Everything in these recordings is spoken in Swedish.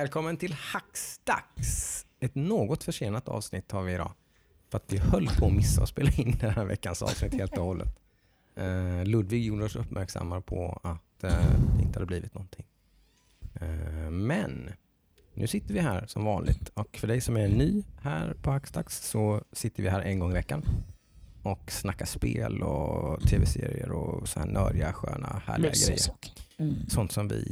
Välkommen till Hackstacks. Ett något försenat avsnitt har vi idag. För att vi höll på att missa att spela in den här veckans avsnitt helt och hållet. Eh, Ludvig gjorde oss uppmärksamma på att eh, det inte hade blivit någonting. Eh, men nu sitter vi här som vanligt och för dig som är ny här på Hackstacks så sitter vi här en gång i veckan och snackar spel och tv-serier och så här nördiga, sköna, härliga grejer. Saker. Mm. Sånt som vi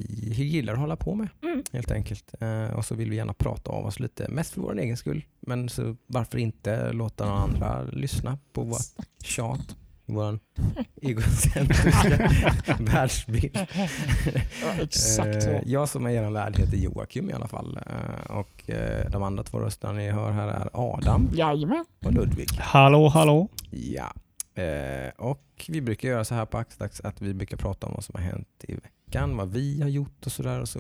gillar att hålla på med Mm. helt enkelt. Eh, och så vill vi gärna prata av oss lite, mest för vår egen skull. Men så varför inte låta några andra lyssna på vårt tjat, vår egocentriska världsbild. Ja, exakt Eh, så. jag som är er värd heter Joakim i alla fall. Eh, och eh, de andra två rösterna ni hör här är Adam Jajamän. och Ludvig. Hallå, hallå. Ja, eh, och vi brukar göra så här på Axdags att vi brukar prata om vad som har hänt i veckan, vad vi har gjort och sådär. Och så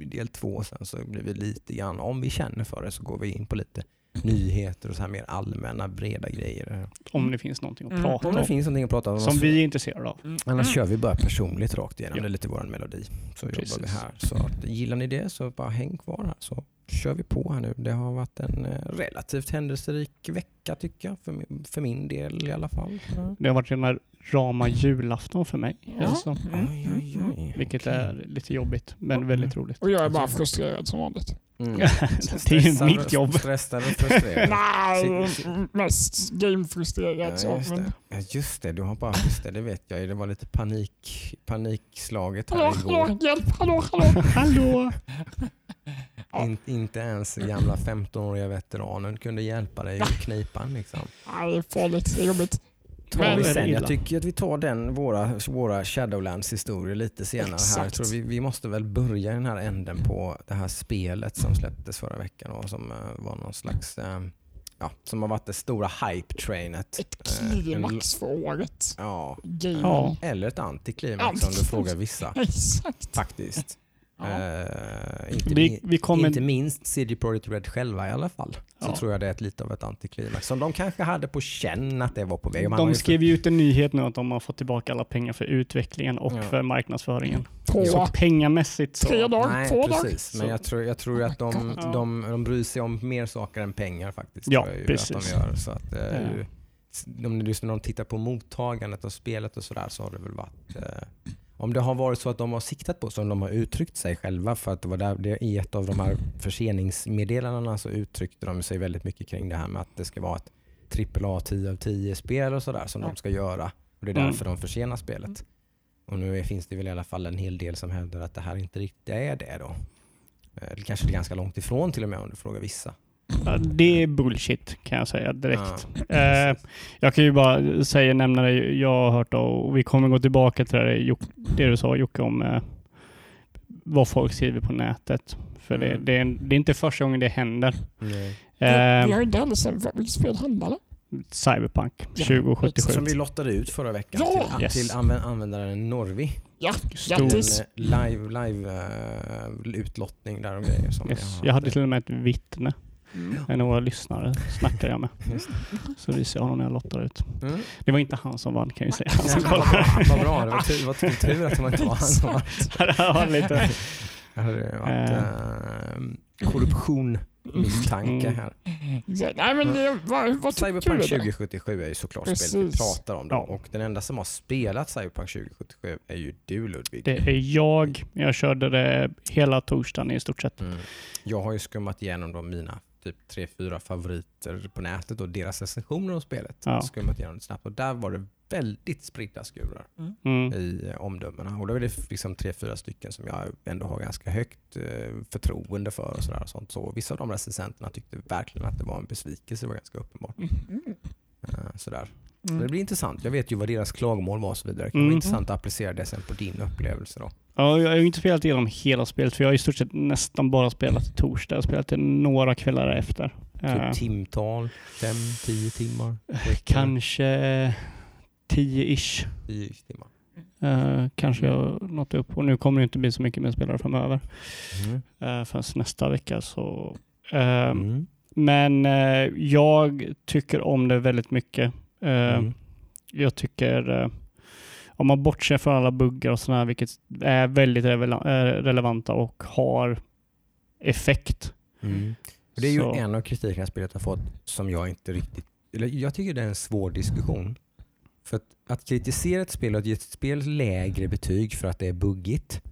i del två sen så blir vi lite grann, om vi känner för det så går vi in på lite nyheter och så här mer allmänna breda grejer. Om det finns någonting att Mm. prata Om det om. finns någonting att prata om. Som vi är intresserade av. Annars kör vi bara personligt rakt igenom. Ja. Det är lite vår melodi. Så jobbar vi Precis. här. Så att, gillar ni det så bara häng kvar här så kör vi på här nu. Det har varit en eh, relativt händelserik vecka tycker jag. För min, för min del i alla fall. Ja. Det har varit en rama julafton för mig. Ja. Alltså, Mm. Oj, oj, oj. vilket Okej. är lite jobbigt, men väldigt roligt. Och jag är bara frustrerad som vanligt. Mm. det är ju mitt jobb. Stressad och frustrerad. Nej, mest gamefrustrerad Ja, just, det. Ja, just det, du har bara, just det, det vet jag. Det var lite panik, panikslaget här hallå, igår. hallå, hjälp, hallå, hallå. Hallå! Ja. In, inte ens gamla 15-åriga veteranen kunde hjälpa dig i knipan. Liksom. Nej, det är farligt, det är jobbigt. Jag tycker att vi tar den, våra, våra Shadowlands historier lite senare här. Jag tror vi, vi måste väl börja i den här änden på det här spelet som släpptes förra veckan och som eh, var någon slags, eh, ja, som har varit det stora hype-trainet. Ett Eh, klimax för året. Ja. Ja. eller ett antiklimax om du frågar vissa. Exakt. Faktiskt. Eh, inte, Vi, vi kommer... inte minst CD Projekt Red själva i alla fall. Så Ja. tror jag det är ett lite av ett antiklimax. Som de kanske hade på känn att det var på väg. Man De ju skrev ju ut en nyhet nu att de har fått tillbaka alla pengar för utvecklingen och Ja. för marknadsföringen. På Så pengamässigt så... tre dagar, Nej, två dagar. precis. Men jag tror, jag tror att de, de, de bryr sig om mer saker än pengar faktiskt. Ja, precis. Att de gör. Så att, eh, Ja. ju- de, just när de tittar på mottagandet av spelet och sådär så har det väl varit eh, om det har varit så att de har siktat på, som de har uttryckt sig själva, för att det var där, det, i ett av de här förseningsmeddelandena så uttryckte de sig väldigt mycket kring det här med att det ska vara ett AAA 10 av 10 spel och sådär som de ska göra. Och det är Mm. därför de försenar spelet. Och nu finns det väl i alla fall en hel del som hävdar att det här inte riktigt är det då. Eh, kanske är ganska långt ifrån till och med om du frågar vissa. Ja, Det är bullshit kan jag säga direkt. Ja, Eh, jag kan ju bara säga, nämna det jag har hört och vi kommer gå tillbaka till det, det du sa Jocke om eh, vad folk skriver på nätet. För det, Mm. det, är, det är inte första gången det händer. Nej. Vi, Eh, vi har inte heller sett vad vilket spel handlar det Cyberpunk Ja, 2077. Som vi lottade ut förra veckan Ja! till, Yes. till använd, användaren Norvi. Ja, grattis. eh, live, live eh, utlottning där och grejer. Som Yes. vi har Jag hade till och med ett vittne. Mm. En av våra lyssnare snackade jag med. Just Så visade jag honom när jag lottade ut. Mm. Det var inte han som vann kan jag säga. Han Ja, som vad, bra, vad det var tur, vad att det inte var han som var... Det här var lite... Det hade varit eh, korruption misstanke Mm. här. Nej men det var, vad du? Cyberpunk då? 2077 är ju såklart spelet vi Precis. pratar om. Då. Ja. Och den enda som har spelat Cyberpunk 2077 är ju du Ludvig. Det är jag. Jag körde det hela torsdagen i stort sett. Mm. Jag har ju skummat igenom de mina typ tre, fyra favoriter på nätet och deras recensioner av spelet. Ja. Skummat igenom det snabbt och där var det väldigt spridda skurar Mm. i eh, omdömena. Och då är det liksom tre, fyra stycken som jag ändå har ganska högt eh, förtroende för och sådär. Och sånt. Så vissa av de recensenterna tyckte verkligen att det var en besvikelse, det var ganska uppenbart. Mm. Eh, sådär. Mm. det blir intressant. Jag vet ju vad deras klagomål var och så vidare. Det kan Mm. vara intressant att applicera det sen på din upplevelse då. Ja, jag har ju inte spelat igenom hela spelet för jag har i stort sett nästan bara spelat torsdag. Jag har spelat det några kvällar efter. Typ Eh, timtal, fem, tio timmar. kanske 10-ish. Tio timmar. Eh, kanske jag nått upp. Och nu kommer det inte bli så mycket mer spelare framöver. Mm. Uh, förrän nästa vecka. Så, eh, Mm. Men eh, jag tycker om det väldigt mycket. Eh, Mm. Jag tycker, eh, om man bortser från alla buggar och sådana här, vilket är väldigt eh, relevanta och har effekt. Mm. Det är ju Så- en av kritikerna spelet har fått som jag inte riktigt... Eller jag tycker det är en svår diskussion. För att, att kritisera ett spel och att ge ett spel lägre betyg för att det är buggigt,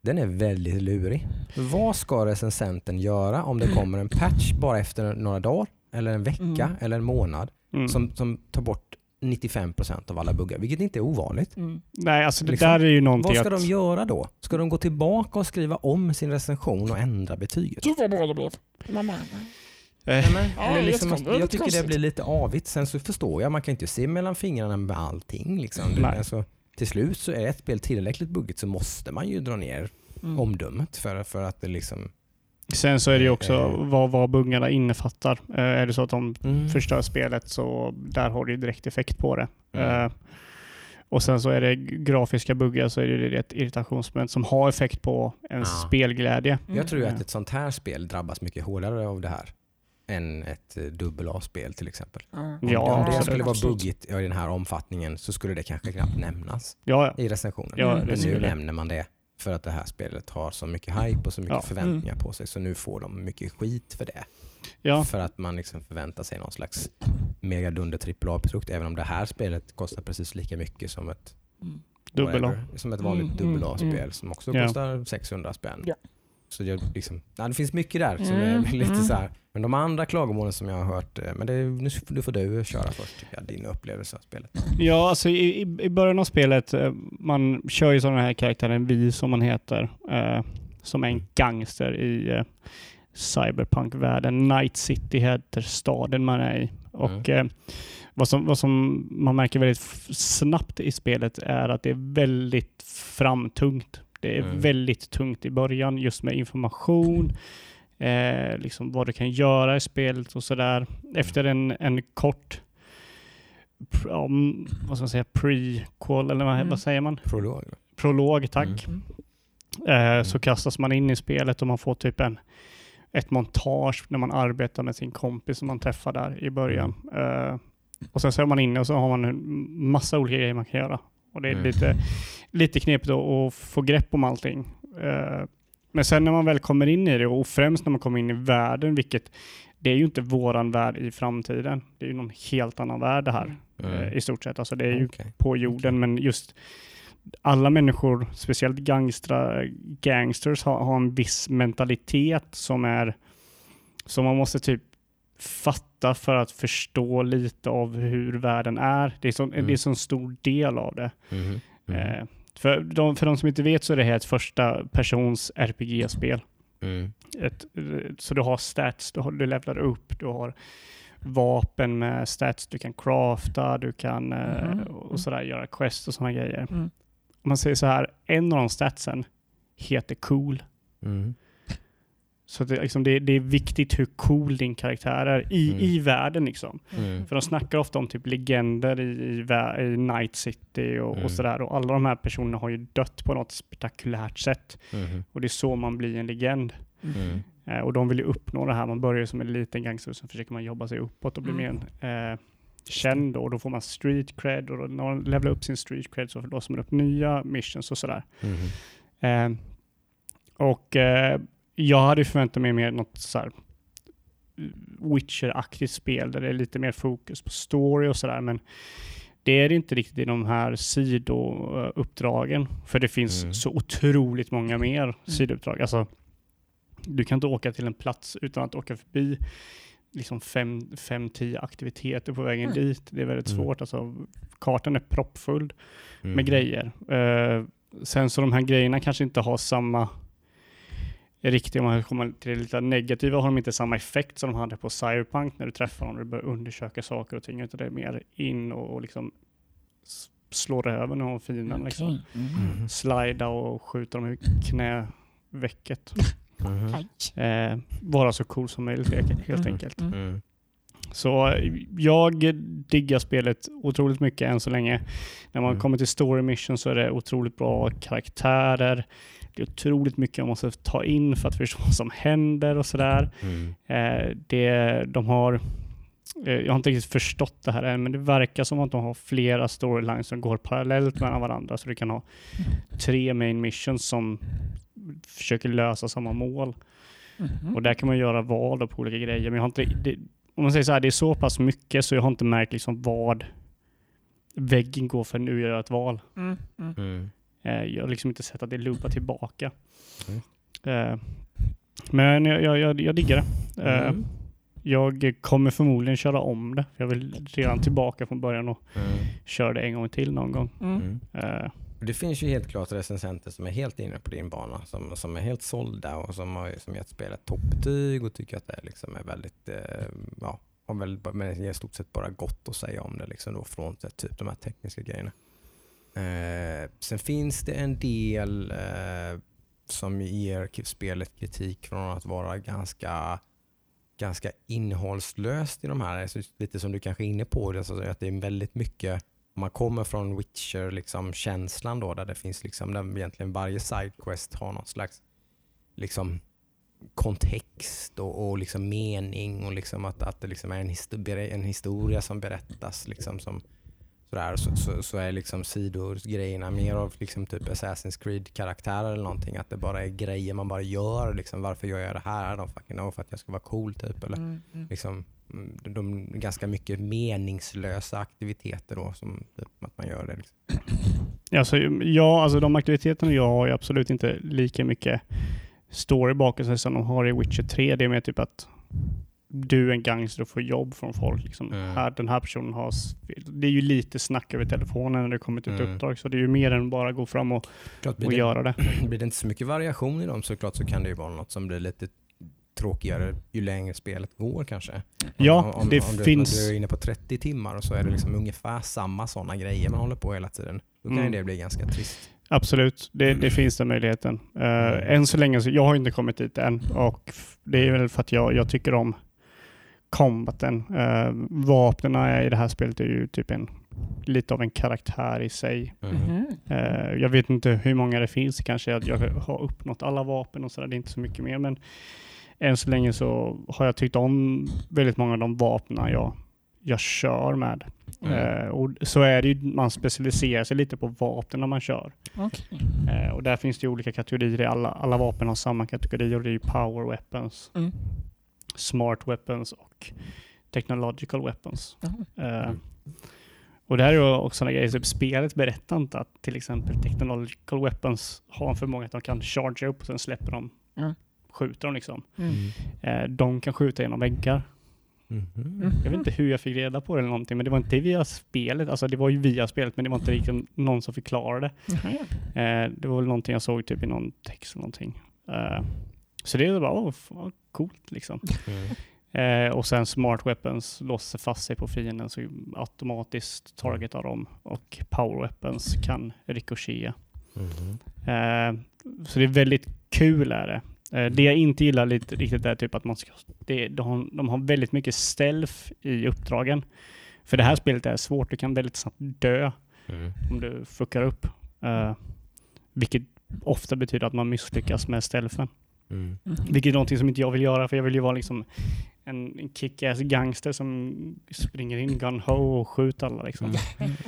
den är väldigt lurig. Vad ska recensenten göra om det kommer en patch bara efter några dagar, eller en vecka, Mm. eller en månad Mm. som, som tar bort 95% av alla buggar, vilket inte är ovanligt. Mm. Nej, alltså det Liksom, där är ju någonting Vad ska att... de göra då? Ska de gå tillbaka och skriva om sin recension och ändra betyget? Gud vad bra det blev. Mamma. Eh, Nej, men, Ja, det liksom. Det jag tycker det konstigt. blir lite avigt. Sen så förstår jag, man kan inte se mellan fingrarna med allting. Liksom. Det, Nej. alltså, till slut så är ett spel tillräckligt buggigt så måste man ju dra ner Mm. omdömet för, för att det liksom... Sen så är det ju också Eh. vad, vad buggarna innefattar. Eh, är det så att de Mm. förstör spelet så där har det ju direkt effekt på det. Mm. Eh, och sen så är det grafiska buggar så är det ett irritationsmoment som har effekt på ens Ja. spelglädje. Jag tror ju att ett sånt här spel drabbas mycket hårdare av det här än ett eh, dubbel A-spel till exempel. Ja, Om, Ja, om det absolut. skulle vara buggigt i den här omfattningen så skulle det kanske knappt nämnas Ja, ja. i recensionen. Mm. Men nu nämner man det för att det här spelet har så mycket hype och så mycket Ja. förväntningar på sig så nu får de mycket skit för det. Ja. För att man liksom förväntar sig någon slags megadunder AAA-produkt även om det här spelet kostar precis lika mycket som ett, Mm. Whatever, som ett vanligt Mm, dubbel mm, A-spel mm. som också Ja. kostar 600 spänn. Så jag, liksom, nej, det finns mycket där som Mm, är lite mm. så här. Men de andra klagomålen som jag har hört, eh, men det, nu får- nu får du köra först tycker jag, din upplevelse av spelet. Ja, alltså i, i- början av spelet, eh, man kör ju sådana här karaktären Vi som man heter, eh, som är en gangster i eh, cyberpunk-världen. Night City heter staden man är i. Och eh, vad, som, vad som man märker väldigt snabbt i spelet är att det är väldigt framtungt. Det är Mm. väldigt tungt i början just med information, eh, liksom vad du kan göra i spelet och sådär. Efter en, en kort mm, vad ska man säga, prequel eller vad, Mm. vad säger man? Prolog. Prolog, tack. Mm. Eh, så kastas man in i spelet och man får typ en, ett montage när man arbetar med sin kompis som man träffar där i början. Eh, och sen så är man inne och så har man en massa olika grejer man kan göra. Och det är Mm. lite, lite knepigt att, få grepp om allting. Eh, men sen när man väl kommer in i det och främst när man kommer in i världen, vilket det är ju inte våran värld i framtiden. Det är ju någon helt annan värld det här eh, i stort sett. Alltså det är ju Okej. på jorden, men just alla människor, speciellt gangstra, gangsters, har, har en viss mentalitet som är som man måste typ fatta för att förstå lite av hur världen är. Det är, så, Mm. det är så en stor del av det. Mhm. Mm. Eh, för, de, för de som inte vet så är det här ett första persons RPG-spel. Mm. Så du har stats, du, har, du levlar upp, du har vapen med stats du kan crafta, du kan Mhm. och sådär göra quest och sådana grejer. Mm. Om man säger så här, en av de statsen heter cool. Mm. Så det, liksom, det, det är viktigt hur cool din karaktär är i, Mm. i världen. Liksom. Mm. För de snackar ofta om typ legender i, i, i Night City och, Mm. och sådär. Och alla de här personerna har ju dött på något spektakulärt sätt. Mhm. Och det är så man blir en legend. Mm. Eh, och de vill ju uppnå det här. Man börjar som en liten gangster och sen försöker man jobba sig uppåt och bli Mm. mer eh, känd. Och då får man street cred och då, när man levlar upp sin street cred så låser man upp nya missions och sådär. Eh, och eh, jag hade förväntat mig mer något så här Witcher-aktigt spel där det är lite mer fokus på story och sådär. Men det är det inte riktigt i de här sidouppdragen. För det finns Mm. så otroligt många mer sidouppdrag. Alltså, du kan inte åka till en plats utan att åka förbi liksom fem, fem, tio aktiviteter på vägen Mm. dit. Det är väldigt Mm. svårt. Alltså, kartan är proppfull Mm. med grejer. Eh, sen så de här grejerna kanske inte har samma riktiga, om man kommer till det lite negativa, har de inte samma effekt som de hade på Cyberpunk när du träffar dem och du börjar undersöka saker och ting, utan det är mer in och, och liksom s- slå över någon fienden. Liksom. Mm. Mhm. Slida och skjuta dem i knävecket. Aj. Eh, vara så cool som möjligt helt helt Mm. enkelt. Mm. Mm. Så jag diggar spelet otroligt mycket än så länge. När man Mm. kommer till story mission så är det otroligt bra karaktärer. Det är otroligt mycket man måste ta in för att förstå vad som händer och sådär. Mm. Eh, det, de har, eh, jag har inte riktigt förstått det här än, men det verkar som att de har flera storylines som går parallellt mellan varandra. Så du kan ha tre main missions som försöker lösa samma mål. Mhm. Och där kan man göra val på olika grejer. Men jag har inte, det, om man säger så här, det är så pass mycket så jag har inte märkt liksom vad väggen går för nu gör jag ett val. Mm, mm. Eh, Jag har liksom inte sett att det lumpar tillbaka. Mm. Eh, Men jag, jag, jag, jag diggar det. Eh, Mm. Jag kommer förmodligen köra om det. Jag vill redan tillbaka från början och Mm. köra det en gång till någon gång. Mm. Eh, Det finns ju helt klart recensenter som är helt inne på din bana, som, som är helt sålda och som har som gett spelet toppbetyg och tycker att det liksom är väldigt, eh, ja, har väl ba- men i stort sett bara gott att säga om det liksom då från typ de här tekniska grejerna. Eh, sen finns det en del eh, som ger spelet kritik från att vara ganska ganska innehållslöst i de här. Alltså, lite som du kanske är inne på, alltså att det är väldigt mycket man kommer från Witcher liksom känslan då där det finns liksom där egentligen varje sidequest har någon slags liksom kontext och, och liksom mening och liksom att, att det liksom är en, histor- en historia som berättas liksom som sådär så, så, så är liksom sidogrejerna mer av liksom typ Assassin's Creed karaktärer eller någonting att det bara är grejer man bara gör liksom varför gör jag det här? De fucking know för att jag ska vara cool typ eller Mm, mm. liksom, mm, de, de ganska mycket meningslösa aktiviteter då, som typ, att man gör det. Liksom. Alltså, ja, alltså de aktiviteterna jag har är absolut inte lika mycket story bakom sig som de har i Witcher 3. Det är mer typ att du är en gangster och får jobb från folk. Liksom. Mm. Här, den här personen har... Det är ju lite snack över telefonen när det kommer till ett Mm. uppdrag, så det är ju mer än bara gå fram och, Klart, och det, göra det. blir det inte så mycket variation i dem så klart så kan det ju vara något som blir lite tråkigare ju längre spelet går kanske. Ja, om, om, det om finns... Du, om du är inne på 30 timmar och så är det liksom ungefär samma sådana grejer man håller på hela tiden. Då kan Mm. ju det bli ganska trist. Absolut, det, det finns den möjligheten. Uh, Mm. Än så länge, så, jag har inte kommit dit än och det är väl för att jag, jag tycker om combaten. Uh, vapnen i det här spelet är ju typ en, lite av en karaktär i sig. Mm. Eh, jag vet inte hur många det finns, kanske att jag har uppnått alla vapen och sådär, det är inte så mycket mer. Men än så länge så har jag tyckt om väldigt många av de vapnen jag, jag kör med. Mm. Eh, och så är det ju, man specialiserar sig lite på vapnen när man kör. Okej. Eh, och där finns det olika kategorier, alla, alla vapen har samma kategorier och det är ju power weapons, Mm. Smart weapons och technological weapons. Mm. Och det här är ju också sådana grejer, typ spelet berättar inte att till exempel technological weapons har en förmåga att de kan chargea upp och sen släpper de, Mm. skjuter de liksom. Mm. Eh, de kan skjuta genom väggar. Mhm. Jag vet inte hur jag fick reda på det eller någonting, men det var inte via spelet. Alltså det var ju via spelet, men det var inte riktigt någon som förklarade. Jaha. Eh, det var väl någonting jag såg typ i någon text eller någonting. Eh, så det är bara, åh, vad coolt liksom. Mm. Eh, och sen smart weapons låser fast sig på fienden så automatiskt targetar dem och power weapons kan rikoschea. Mhm. Eh, så det är väldigt kul är det. Eh, det jag inte gillar lite riktigt är typ att man ska, det, de, de har väldigt mycket stealth i uppdragen. För det här spelet är svårt, du kan väldigt snabbt dö Mm. om du fuckar upp. Eh, vilket ofta betyder att man misslyckas med stealthen. Mm. Mhm. Vilket är någonting som inte jag vill göra, för jag vill ju vara liksom en kick-ass gangster som springer in gun ho och skjuter alla liksom. Mm.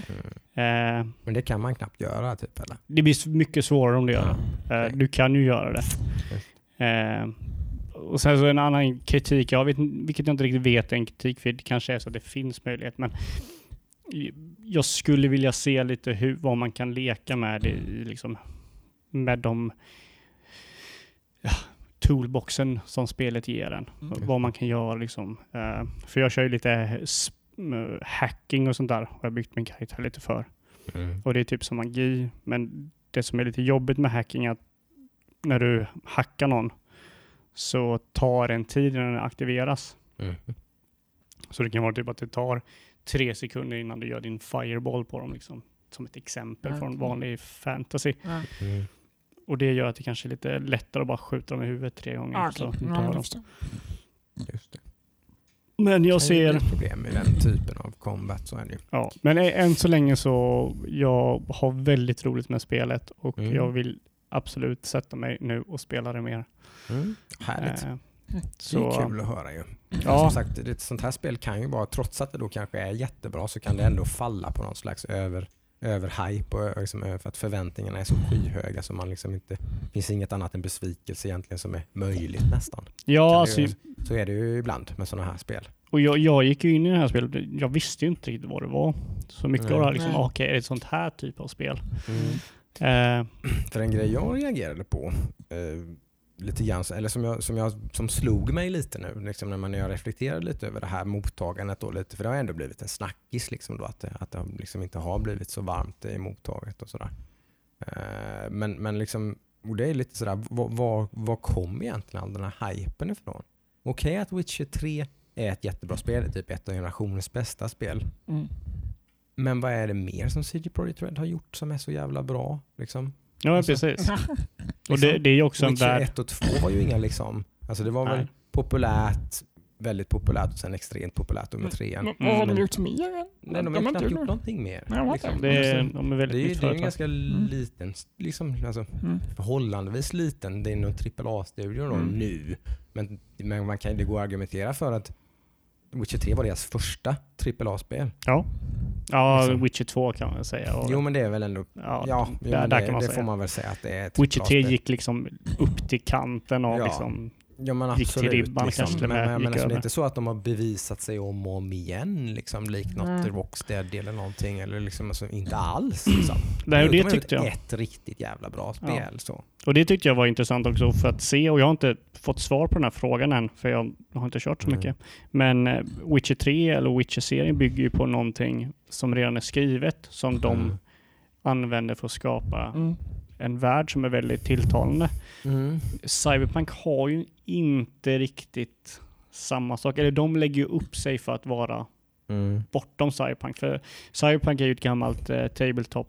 Eh, Men det kan man knappt göra typ eller? det blir mycket svårare om du gör det. Eh, du kan ju göra det. Eh, och sen så en annan kritik, jag vet, vilket jag inte riktigt vet är en kritik, för det kanske är så att det finns möjlighet, men jag skulle vilja se lite hur, vad man kan leka med i, liksom, med de toolboxen som spelet ger en. Mm. Vad man kan göra liksom. Eh, för jag kör ju lite eh, hacking och sånt där, har jag byggt min karaktär lite för. Mm. Och det är typ som magi, men det som är lite jobbigt med hacking är att när du hackar någon så tar det en tid innan den aktiveras. Mm. Så det kan vara typ att det tar tre sekunder innan du gör din fireball på dem, liksom, som ett exempel från vanlig fantasy. Mm. Och det gör att det kanske är lite lättare att bara skjuta dem i huvudet tre gånger. Okej. så Ja, dör jag de. förstår. Just det. Men jag ser, ett problem med den typen av combat, så är det ju. ja, men än så länge så jag har väldigt roligt med spelet och Mm. jag vill absolut sätta mig nu och spela det mer. Mm. Härligt. Eh, Det så, är kul att höra ju. Ja. Som sagt, ett sånt här spel kan ju bara, trots att det då kanske är jättebra, så kan det ändå falla på någon slags över, överhype och liksom, för att förväntningarna är så skyhöga så man liksom inte, det finns inget annat än besvikelse egentligen som är möjligt nästan. Ja, Så alltså, är- så är det ju ibland med sådana här spel. och jag, jag gick ju in i det här spelet, jag visste ju inte riktigt vad det var. Så mycket Nej. av det här liksom, okej, är det ett sånt här typ av spel? Mm. Eh, För en grej jag reagerade på, eh, lite grann, eller som, jag, som, jag, som slog mig lite nu, liksom när, man, när jag reflekterade lite över det här mottagandet, då, lite, för det har ändå blivit en snackis, liksom då, att, det, att det liksom inte har blivit så varmt i mottaget och sådär. Eh, men, men liksom, och det är lite sådär, var, var, var kom egentligen all den här hypen ifrån? Okej att Witcher 3 är ett jättebra spel, det är typ ett av generationens bästa spel. Mm. Men vad är det mer som CD Projekt Red har gjort som är så jävla bra? Liksom? Ja, Alltså, precis. Och det, det är ju också en värld. 1 och 2 var ju inga liksom, alltså det var väl Nej. populärt, väldigt populärt och sen extremt populärt Mm. med trean. Men Vad har de Men- gjort mer? Nej, de har knappt inte gjort någonting mer. Nej, liksom. Det är, de är det är väldigt ju nytt det är en ganska Mm. liten, liksom, alltså, Mm. förhållandevis liten. Det är nog AAA-studio då Mm. nu. Men, men man kan, det går att argumentera för att Witcher 3 var deras första AAA-spel. Ja, ja Liksom. Witcher 2 kan man säga. Och, Jo men det är väl ändå, ja, ja, jo, där, men där det, kan man det säga. får man väl säga att det är ett Witcher 3 AAA-spel. gick liksom upp till kanten och Ja. liksom... Ja men gick till absolut. ribban liksom. kanske till men, men, men alltså, det är inte så att de har bevisat sig om och om igen, liksom, likt något Nej. Rocksteady eller någonting. Eller liksom, alltså, inte alls. Liksom. Nej, och De det har tyckte jag. ett riktigt jävla bra Ja. spel. Så. Och det tyckte jag var intressant också för att se, och jag har inte fått svar på den här frågan än, för jag har inte kört så Mm. mycket. Men eh, Witcher 3 eller Witcher-serien bygger ju på någonting som redan är skrivet, som de Mm. använder för att skapa Mm. En värld som är väldigt tilltalande. Mm. Cyberpunk har ju inte riktigt samma sak, eller de lägger ju upp sig för att vara Mm. bortom Cyberpunk. För Cyberpunk är ju ett gammalt eh, tabletop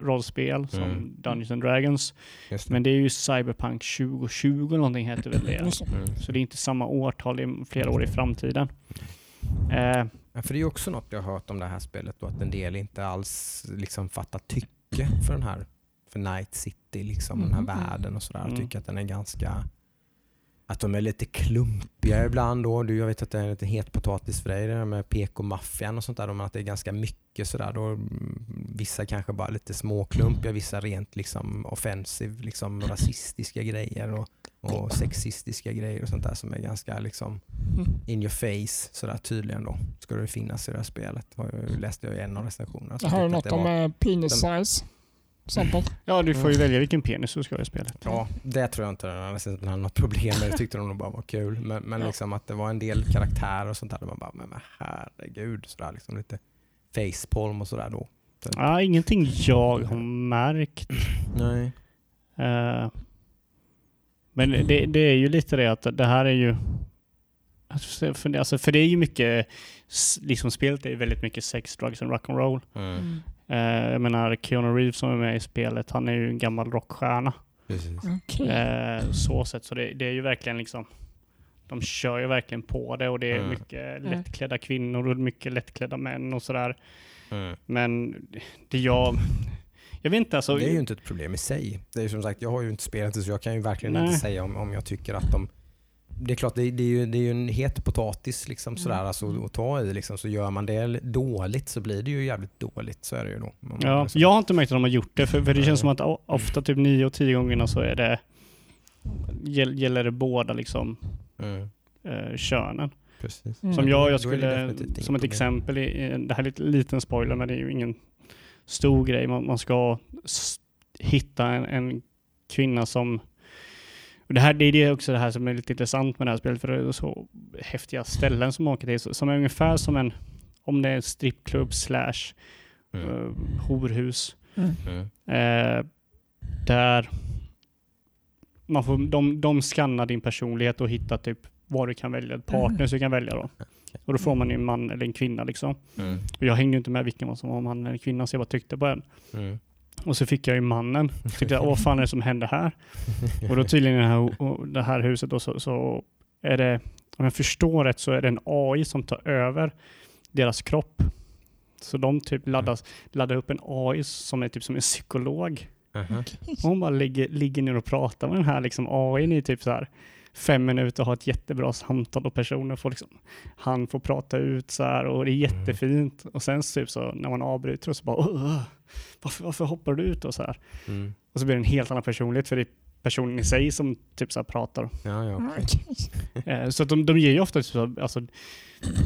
rollspel som Mm. Dungeons and Dragons. Det. Men det är ju Cyberpunk 2020 någonting heter väl det. Just det. Mm. Så det är inte samma årtal, det är flera år i framtiden. Eh, Ja, för det är ju också något jag har hört om det här spelet, då, att en del inte alls liksom fattar tycke för den här för Night City, liksom, den här Mhm. världen och sådär. Mm. Tycker att den är ganska att de är lite klumpiga ibland då. Du, jag vet att det är en lite het potatis för dig, det där med PK-maffian och sånt där. Men att det är ganska mycket sådär. Då, mm, vissa kanske bara lite småklumpiga, vissa rent liksom offensiv, liksom rasistiska grejer och, och sexistiska grejer och sånt där som är ganska liksom Mm. in your face sådär tydligen då. Ska det finnas i det här spelet. Har jag- läste jag i en av recensionerna. Jag har att något det om var- eh, penis size. Exempel. ja, du får ju välja vilken penis du ska ha i spelet. Ja, det tror jag inte den hade något problem med. Det tyckte de nog bara var kul. Men, men Ja. liksom att det var en del karaktärer och sånt där. Man bara, men, men herregud. Sådär, liksom lite facepalm och sådär då. Så- Ja, ingenting jag har märkt. Nej. Eh, men det, det är ju lite det att det här är ju... Alltså för, det är ju mycket, liksom spelet är ju väldigt mycket sex, drugs and rock'n'roll. Mm. Uh, jag menar Keanu Reeves som är med i spelet, han är ju en gammal rockstjärna. Precis. Okej. Eh, så sett, så det, det är ju verkligen liksom de kör ju verkligen på det och det är Mm. mycket lättklädda kvinnor och mycket lättklädda män och sådär. Mm. Men det jag... Jag vet inte alltså. det är ju inte ett problem i sig. Det är ju som sagt, jag har ju inte spelat det så jag kan ju verkligen Nej. inte säga om, om jag tycker att de det är klart, det, det, är ju, det är ju en het potatis liksom, sådär, Mm. alltså, att ta i. Liksom, så gör man det dåligt så blir det ju jävligt dåligt. Så är det ju då. Ja, liksom- jag har inte märkt att de har gjort det, för, för det känns som att ofta typ nio och tio gångerna så är det gäll- gäller det båda liksom Mm, eh, könen. precis. Mm. Som Då- jag, jag skulle, som ett exempel, i, det här är lite liten spoiler men det är ju ingen stor grej. Man, man ska hitta en, en kvinna som och det, här, det är det också det här som är lite intressant med det här spelet, för det är så häftiga ställen som man åker till, som är ungefär som en, om det är en strippklubb slash Mm. eh, horhus, Mm. Mm. eh, där man får, de, de skannar din personlighet och hittar typ vad du kan välja, partners du kan välja då. Och då får man en man eller en kvinna liksom. Mm. Och jag hängde inte med vilken som var man eller kvinna så jag bara tyckte på en. Mm. Och så fick jag ju mannen. Tyckte jag, vad fan är det som händer här? Och då tydligen i det här, det här huset då så, så är det, om jag förstår rätt så är det en AI som tar över deras kropp. Så de typ laddas, laddar upp en AI som är typ som en psykolog. Aha. Och hon bara ligger, ligger ner och pratar med den här liksom AI i typ så här fem minuter och ha ett jättebra samtal och personen får liksom, han får prata ut så här och det är Mm. jättefint. Och sen så typ så när man avbryter och så bara "Åh, varför, varför hoppar du ut och så här. Mm. Och så blir det en helt annan personlighet för det är personen i sig som typ så här pratar. Ja, ja. Eh, Så att de, de ger ju ofta typ så, alltså,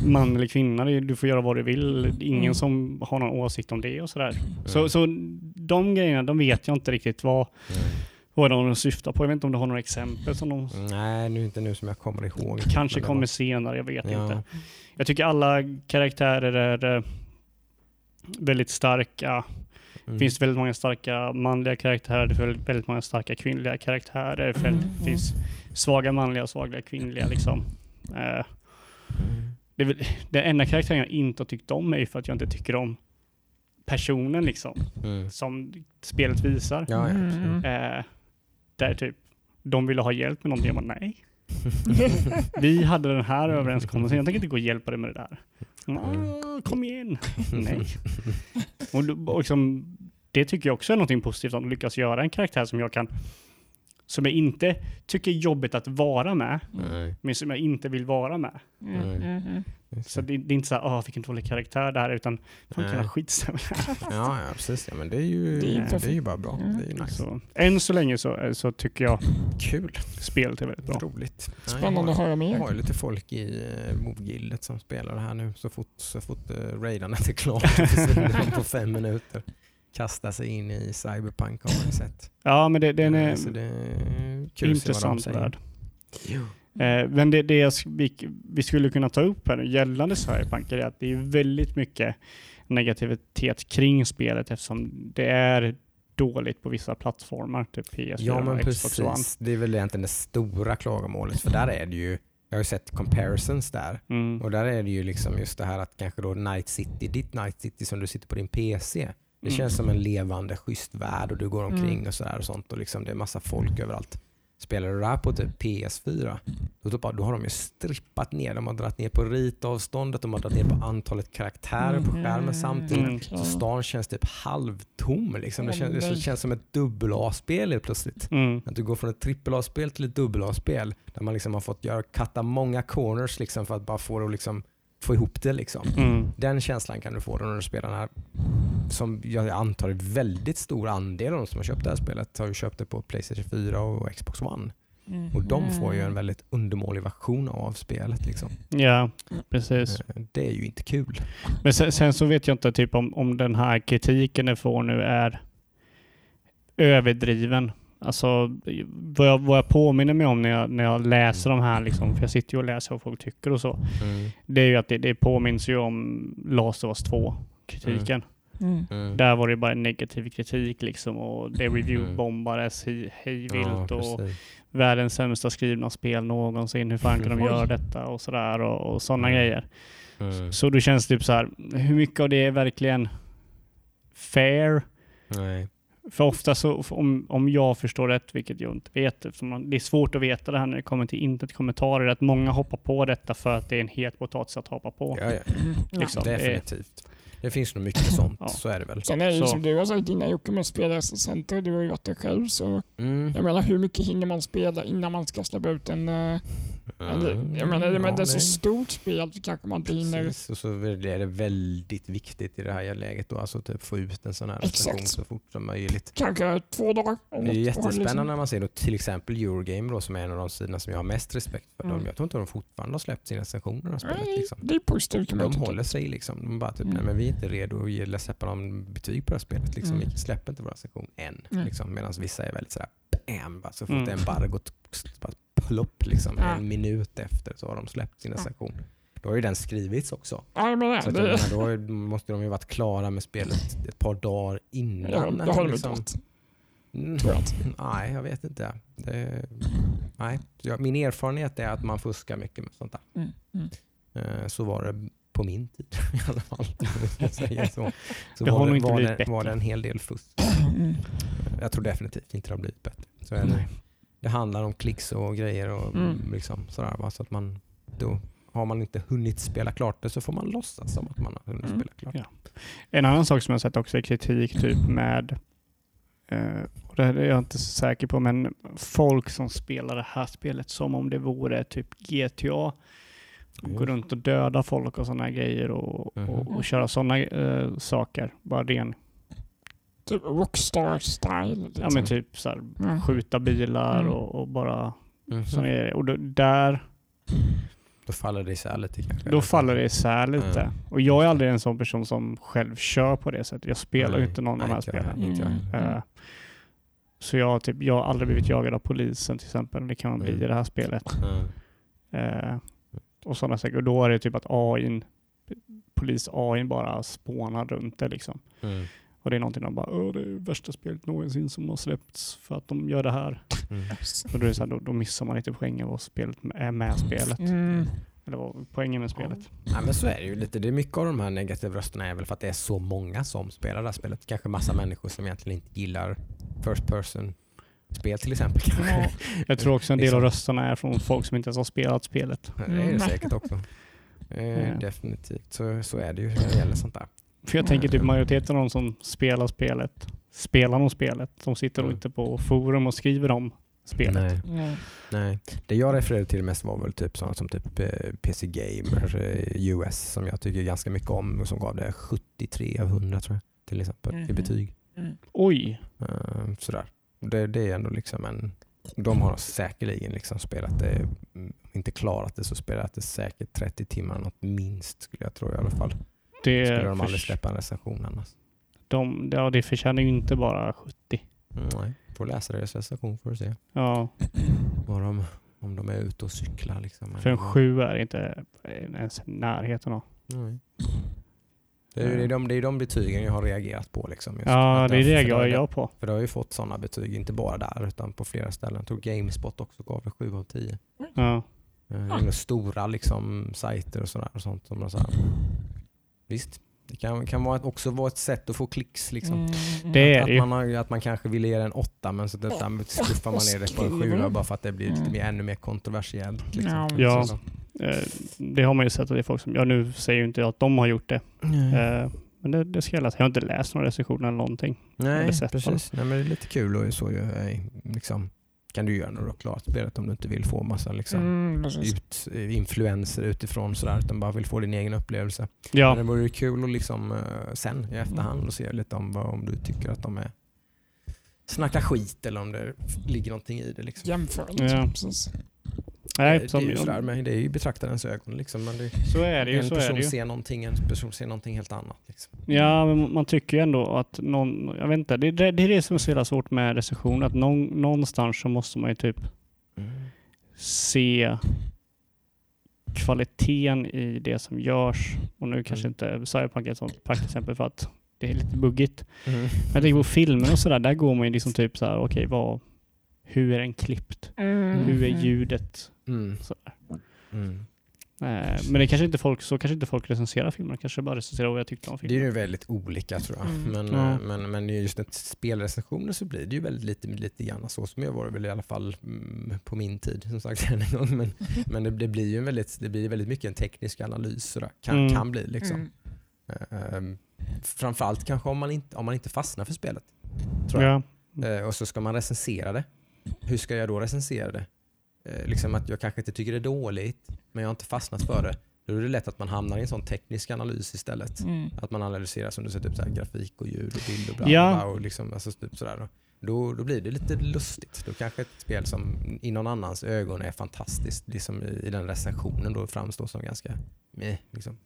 man eller kvinna, du får göra vad du vill. Det är ingen Mm. som har någon åsikt om det och sådär. Så, Mm. så de grejerna, de vet jag inte riktigt vad, Mm. vad de syftar på. Jag vet inte om du har några exempel som de Nej, nu inte nu som jag kommer ihåg. kanske kommer var- senare, jag vet Ja. inte. Jag tycker alla karaktärer är eh, väldigt starka. Mm. finns väldigt många starka manliga karaktärer, det finns väldigt många starka kvinnliga karaktärer. Det Mm, finns svaga manliga och svaga kvinnliga liksom. Eh, det är väl, den enda karaktären jag inte har tyckt om är för att jag inte tycker om personen liksom, Mm. som spelet visar. Ja, ja. Mm. Eh, där typ, de ville ha hjälp med någonting, jag bara nej. Vi hade den här överenskommelsen, jag tänker inte gå och hjälpa dig med det där. Ah, kom igen. nej. Och, och liksom, det tycker jag också är någonting positivt, att lyckas göra en karaktär som jag kan som jag inte tycker är jobbigt att vara med, Nej. men som jag inte vill vara med. Mm, mm, mm. Så det. det, är inte så här, åh vilken dålig karaktär det här är, utan fan kan jag skitsamma. Ja, ja, precis. Ja, men det är ju, Det är ju det är ju bara bra. Mm. Det är ju nice. Så, än så länge så, så tycker jag Kul. spelet är väldigt bra. Roligt. Spännande att jag höra jag mer. har ju lite folk i uh, Move-gildet som spelar det här nu. Så fort, så fort uh, raidandet är klart så försvinner de på fem minuter. Kastar sig in i Cyberpunk har man sett. Ja, men det, den är Eh, så det är kul intressant värld. Eh, men det, det vi, vi skulle kunna ta upp här gällande Cyberpunk är att det är väldigt mycket negativitet kring spelet eftersom det är dåligt på vissa plattformar, typ PS4 Ja men och Xbox One. Det är väl egentligen det stora klagomålet. För där är det ju, jag har ju sett comparisons där. Mm. Och där är det ju liksom just det här att kanske då Night City, ditt Night City som du sitter på din PC. Det Mm. känns som en levande schysst värld och du går omkring Mm. och sådär och sånt och liksom det är massa folk överallt. Spelar du det här på typ PS4, då, bara- då har de ju strippat ner. De har dragit ner på ritavståndet, de har dragit ner på antalet karaktärer på skärmen samtidigt. Mm. Så stan känns typ halvtom. Liksom. Det, känns, det känns som ett dubbel-A-spel helt plötsligt. Mm. Att du går från ett trippel-A-spel till ett dubbel-A-spel där man liksom har fått göra, katta många corners liksom för att bara få, det att liksom, få ihop det. Liksom. Mm. Den känslan kan du få då när du spelar den här, som jag antar är väldigt stor andel av de som har köpt det här spelet har ju köpt det på Playstation 4 och Xbox One. Mm. Och de får ju en väldigt undermålig version av spelet. Liksom. Ja, precis. Eh, Det är ju inte kul. Men sen, sen så vet jag inte typ om, om den här kritiken den får nu är överdriven. Alltså vad jag, vad jag påminner mig om när jag, när jag läser de här, liksom, för jag sitter ju och läser vad folk tycker och så. Mm. Det är ju att det, det påminns ju om Last of Us 2-kritiken. Mm. Mm. Där var det bara en negativ kritik liksom och det Mm. review-bombades hej, hej vilt Ja, och världens sämsta skrivna spel någonsin. Hur fan kan de göra detta och sådär och, och sådana Mm. grejer. Mm. Så då känns det typ så här, hur mycket av det är verkligen fair? Nej. För ofta så, om, om jag förstår rätt, vilket jag inte vet, eftersom man, det är svårt att veta det här när det kommer till intet kommentarer, att många hoppar på detta för att det är en het potatis att hoppa på. Ja, ja. Ja. Liksom. det är- Definitivt. Det finns nog mycket sånt, Ja. så är det väl. Sen är det ju som du har sagt innan Jocke med spelassistenter, du har ju varit där själv så Mm. jag menar hur mycket hinner man spela innan man ska släppa ut en... eh, en jag menar, men det är så stort spel så kanske man hinner... Precis, och så är det väldigt viktigt i det här läget då, alltså typ få ut en sån här recension så fort som möjligt. Kanske två dagar. Det är jättespännande liksom- när man ser då till exempel Eurogame då, som är en av de sidorna som jag har mest respekt för. Mm. Jag tror inte de fortfarande har släppt sina recensioner av spelet. Liksom. det är positivt De håller sig liksom. De bara typ, Mm. nej men vi är inte redo att ge, släppa någon betyg på det här spelet. Liksom. Mm. Vi släpper inte vår recension än. Mm. Liksom. Medan vissa är väldigt sådär, bam, bara, så fort Mm. embargot bara plopp liksom, Ja. en minut efter så har de släppt sin Ja. Då har ju den skrivits också. Ja, menar Så att det. menar, då har måste de ju varit klara med spelet ett par dagar innan. Ja, det har de inte liksom. Mm. Tror jag inte. Nej, jag vet inte. Det, nej. Min erfarenhet är att man fuskar mycket med sånt där. Mm. Mm. Eh, Så var det på min tid i alla fall. så så Det har var, nog det, inte var, blivit det, var bättre. det en hel del fusk. Mm. Jag tror definitivt inte det har blivit bättre. Så är det. Nej. Det handlar om klicks och grejer och Mm. liksom sådär. va. Så att man, då har man inte hunnit spela klart det så får man låtsas som att man har hunnit Mm. spela klart. Ja. En annan sak som jag sett också är kritik typ med Eh, och det här är jag inte så säker på, men folk som spelar det här spelet som om det vore typ GTA. Gå runt och döda folk och sådana grejer och, Mhm. och, och köra sådana eh, saker. Bara ren, Typ Rockstar-style. ja Liksom. men typ så här, Mm. skjuta bilar Mm. och, och bara sådana grejer. Och då, där, Då faller det isär lite kanske. då faller det isär lite. Mm. Och jag är aldrig en sån person som själv kör på det sättet. Jag spelar ju inte någon av de här spelen. Mm. Eh, Så jag, har typ, jag har aldrig blivit jagad av polisen till exempel. Det kan man bli Mm. i det här spelet. Mm. Eh, och sådana saker. Och då är det typ att AI, polis AI bara spånar runt det liksom. Och det är någonting de bara, Åh, det är värsta spelet någonsin som har släppts för att de gör det här. Mm. Och då, är det så här, då, då missar man lite poängen vad spelet är med spelet. Mm. Eller vad poängen med spelet. Ja, men så är det ju lite. Det är mycket av de här negativa rösterna är väl för att det är så många som spelar det här spelet. Kanske massa människor som egentligen inte gillar first person spel till exempel. Ja. Jag tror också en del Liksom. av rösterna är från folk som inte ens har spelat spelet. Det är det Mm. säkert också. Eh, Ja. Definitivt. Så, så är det ju när det gäller sånt där. För jag tänker typ majoriteten av de som spelar spelet, spelar nog spelet. De sitter nog Mm. inte på forum och skriver om spelet. Nej. Nej. Nej. Det jag refererade till mest var väl typ sådana som typ eh, PC Gamer eh, US som jag tycker ganska mycket om och som gav det 73 av 100 tror jag till exempel i Mhm. betyg. Mm. Oj, Eh, sådär. Det, det är ändå liksom en... De har säkerligen liksom spelat det, mm, inte klarat det så spelat det säkert 30 timmar något minst skulle jag tro i alla fall. Det, Skulle de aldrig släppa en recension annars. de, ja, det förtjänar ju inte bara 70. Mm, nej, får läsa deras recension för att se Ja, vad de, om de är ute och cyklar. Liksom. för en 7 är inte ens närheten av. Nej. Det är ju det är de, det är de betygen jag har reagerat på. Liksom. Ja, det för jag på. För det har ju fått sådana betyg, inte bara där utan på flera ställen. Jag tror Gamespot också gav det 7 av 10. Ja. Eh, ändå stora liksom, sajter och, sådär, och sånt. Som så här. Visst, det kan, kan vara ett, också vara ett sätt att få klicks. Liksom. Mm. Det är Att, det ju. man har, att man kanske vill ge det en åtta men så där skuffar man ner det på en sjua bara för att det blir lite Mm. mer, ännu mer kontroversiellt. Liksom. Ja, Ja. Så- Eh, Det har man ju sett att det är folk som, ja nu säger ju inte jag att de har gjort det. Mm. Men det, det ska jag läsa. Jag har inte läst några recensioner eller någonting. Nej, precis. Nej, men det är lite kul och så ju, eh, liksom, kan du göra när du har klarat spelet om du inte vill få massa liksom, Mm, ut, eh, influenser utifrån sådär, utan bara vill få din egen upplevelse. Men Ja, det vore kul att liksom, eh, sen i efterhand och se lite om, vad, om du tycker att de är snackar skit eller om det ligger någonting i det. Liksom. Jämför. Ja. Precis. Nej, det, som, är ju sådär, men det är ju betraktarens ögon. Liksom, men det, så är det ju. en Så är person det ju. ser någonting, en person ser någonting helt annat. Liksom. Ja, men man tycker ju ändå att någon, jag vet inte, det, det, det är det som är så jävla svårt med recension, att någon, någonstans så måste man ju typ se kvaliteten i det som görs. Och nu kanske Mm. inte Cyberpunk är ett sånt praktexempel för att det är lite buggigt. Mm. Men jag tänker på filmer och sådär, där går man ju liksom typ så här, okej, vad, hur är den klippt? Mm. Hur är ljudet? Mm. Mm. Eh, men det kanske inte folk, så kanske inte folk recenserar filmer, kanske bara recenserar vad jag tyckte om Det är filmen. ju väldigt olika tror jag. Mm. Men, Ja. eh, men, men just ett spelrecensioner så blir det ju väldigt lite, lite grann så som jag var väl i alla fall mm, på min tid. Som sagt en gång. Men, men det, det blir ju en väldigt, det blir väldigt mycket en teknisk analys. Sådär. Kan, Mm. kan bli liksom. Mm. Ehm, framförallt kanske om man, inte, om man inte fastnar för spelet. Tror jag. Ja. Eh, och så ska man recensera det. Hur ska jag då recensera det? Eh, liksom att jag kanske inte tycker det är dåligt, men jag har inte fastnat för det. Då är det lätt att man hamnar i en sån teknisk analys istället. Mm. Att man analyserar som du säger, typ så här, grafik och ljud och bild och bla, Ja. bla, och liksom, alltså, typ sådär. Då, då blir det lite lustigt. Då kanske ett spel som i någon annans ögon är fantastiskt, liksom i, i den recensionen då framstår som ganska meh, liksom,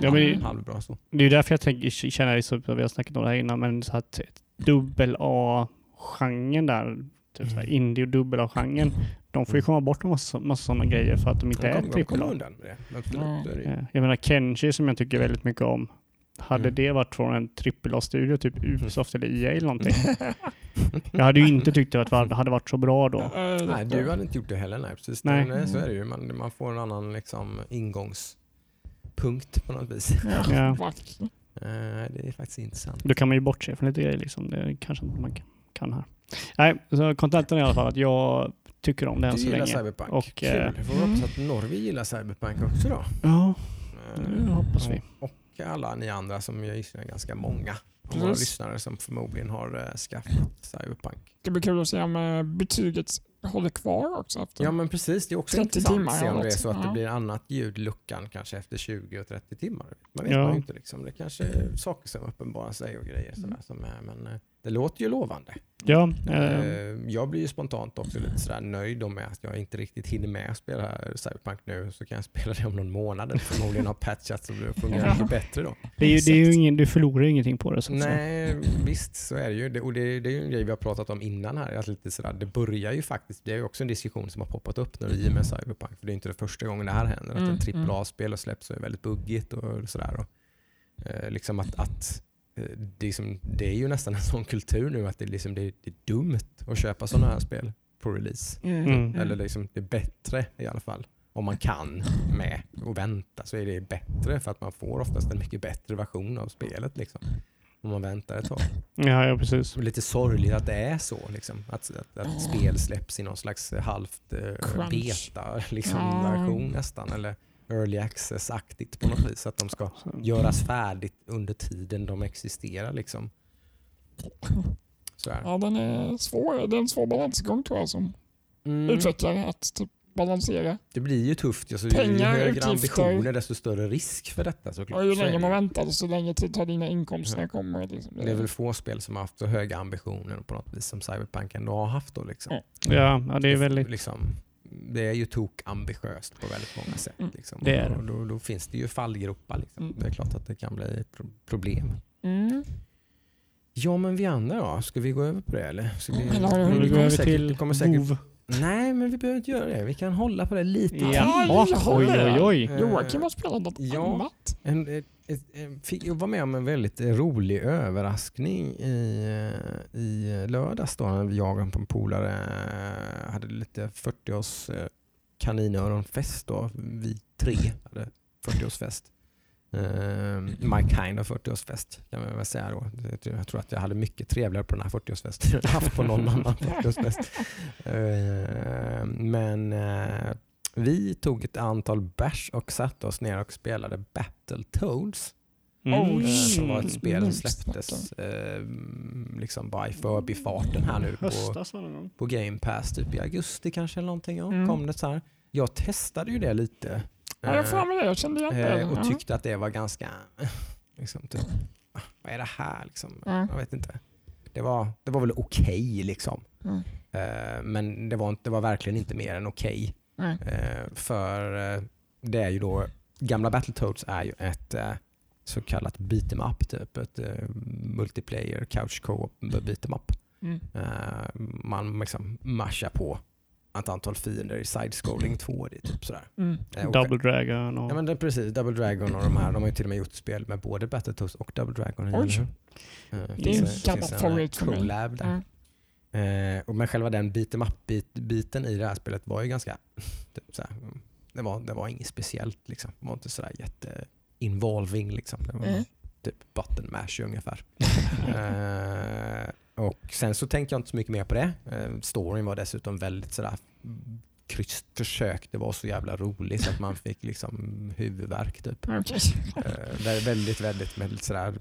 Ja, men halvbra så. Det är därför jag tänker, känner så, vi har snackat om det här innan, men så att dubbel A-genren där, typ Mm. indie och dubbel A-genren, de får ju komma bort en massa, massa sådana grejer för att de inte De är kommer- de trippel A. det. Är det. Eh, Jag menar Kenshi som jag tycker väldigt mycket om. Hade Mm. det varit från en trippel A-studio, typ Ubisoft eller EA eller någonting. Jag hade ju inte tyckt det var- hade varit så bra då. Nej, du hade inte gjort det heller. Nej, precis. Nej. Nej. så är det ju. Man, man får en annan liksom, ingångspunkt på något vis. Ja. Eh, det är faktiskt intressant. Då kan man ju bortse från lite grejer liksom. Det kanske inte man kan, kan här. Nej, så kontentan är i alla fall att jag tycker om det än Du så gillar länge. Cyberpunk. Och, Kul. eh, Jag får hoppas att Norge gillar Cyberpunk också då. Ja, Eh, det hoppas vi. Och alla ni andra som jag gissar är ganska många. Av våra lyssnare som förmodligen har eh, skaffat Cyberpunk. Det blir kul att se om betyget håller kvar också. Efter. Ja men precis, det är också 30 intressant att se om det är så att det Ja. blir annat ljud luckan kanske efter 20 och 30 timmar. Man vet Ja. man ju inte liksom. Det kanske är saker som uppenbarar sig och grejer sådär som är, men det låter ju lovande. Ja, eh, Jag blir ju spontant också lite sådär nöjd med att jag inte riktigt hinner med att spela Cyberpunk nu. Så kan jag spela det om någon månad. Förmodligen har patchat så det fungerar mycket bättre då. det är ju, det är ju ingen, du förlorar ingenting på det. Så. Nej, visst så är det ju. Det, och det, det är ju en grej vi har pratat om innan här. Att lite sådär, det börjar ju faktiskt, det är ju också en diskussion som har poppat upp nu i och med Cyberpunk. För det är inte det första gången det här händer. Mm, att ett AAA-spel har släppts och är väldigt buggigt och sådär. Och, eh, liksom att, att det, är som, det är ju nästan en sån kultur nu att det, är liksom, det, det är dumt att köpa sådana här spel på release. Mm. Mm. Eller liksom, det är bättre i alla fall. Om man kan med och vänta så är det bättre för att man får oftast en mycket bättre version av spelet. Liksom, om man väntar ett tag. Ja, ja, precis. Det är lite sorgligt att det är så. Liksom, att, att, att spel släpps i någon slags halvt eh, Crunch. beta liksom, Ja. version nästan. Eller early access-aktigt på något vis. Att de ska göras färdigt under tiden de existerar. Liksom. Sådär. Ja, den är svår. Det är en svår balansgång tror jag som Mm. utvecklare att typ balansera. Det blir ju tufft. Alltså, ju Pengar, högre utgifter. ambitioner desto större risk för detta såklart. Och ju längre man ju. väntar desto längre tid tar dina inkomster Ja. kommer. Liksom. Det är väl få spel som har haft så höga ambitioner på något vis som Cyberpunk ändå har haft. Då, liksom. Ja. Ja, ja, det är väldigt... Liksom, det är ju tok ambitiöst på väldigt många sätt. Mm. Liksom. Det är det. Och då, då finns det ju fallgropar. Liksom. Mm. Det är klart att det kan bli ett problem. Mm. Ja men vi andra då? Ska vi gå över på det eller? Ska vi, Eller vi vi gå kommer säkert, kommer säkert? Nej men vi behöver inte göra det. Vi kan hålla på det lite Ja. till. Ja, Oj, oj, oj. Eh, Joakim har spelat något ja. annat. En, en, fick jag var med om en väldigt rolig överraskning i, eh, i lördags då när jag och en polare eh, hade lite 40-års eh, kaninöronfest då. Vi tre hade 40-årsfest. Uh, my kind of 40-årsfest kan man väl säga då. Jag tror att jag hade mycket trevligare på den här 40-årsfesten än jag haft på någon annan 40-årsfest. Eh, men eh, vi tog ett antal bärs och satte oss ner och spelade Battletoads. Oh, Eh, shit. som var ett spel som Mm. släpptes eh, liksom bara i förbifarten här nu på, på Game Pass, typ i augusti kanske eller någonting. Ja, Mm. kom det så här. Jag testade ju det lite. Ja, jag eh, får med det. Jag kände igen det. eh, och Ja. tyckte att det var ganska, liksom, typ, ah, vad är det här liksom? Ja. Jag vet inte. Det var, det var väl okej liksom. Mm. Eh, men det var, inte, det var verkligen inte mer än okej. Nej. Eh, för eh, det är ju då, gamla Battletoads är ju ett eh, så kallat beat em up, typ ett eh, multiplayer couch co-op beat em up. Mm. Eh, man liksom mashar på ett antal fiender i side-scrolling 2D. Typ sådär. Mm. Eh, Double Dragon och... Ja men det precis, Double Dragon och de här, de har ju till och med gjort spel med både Battletoads och Double Dragon. Oj. Eh, Det är en finns en, favorit för mig. collab där. Ja. Eh, och men själva den beat em up-biten i det här spelet var ju ganska, typ så här, mm, det, var, det var inget speciellt liksom. Det var inte sådär jätte involving liksom. Det var Mm. Typ button mash ungefär. eh, och sen så tänkte jag inte så mycket mer på det. Eh, storyn var dessutom väldigt sådär kryst försök. Det var så jävla roligt så att man fick liksom huvudvärk typ. Okej. Eh, vä- väldigt, väldigt, väldigt sådär.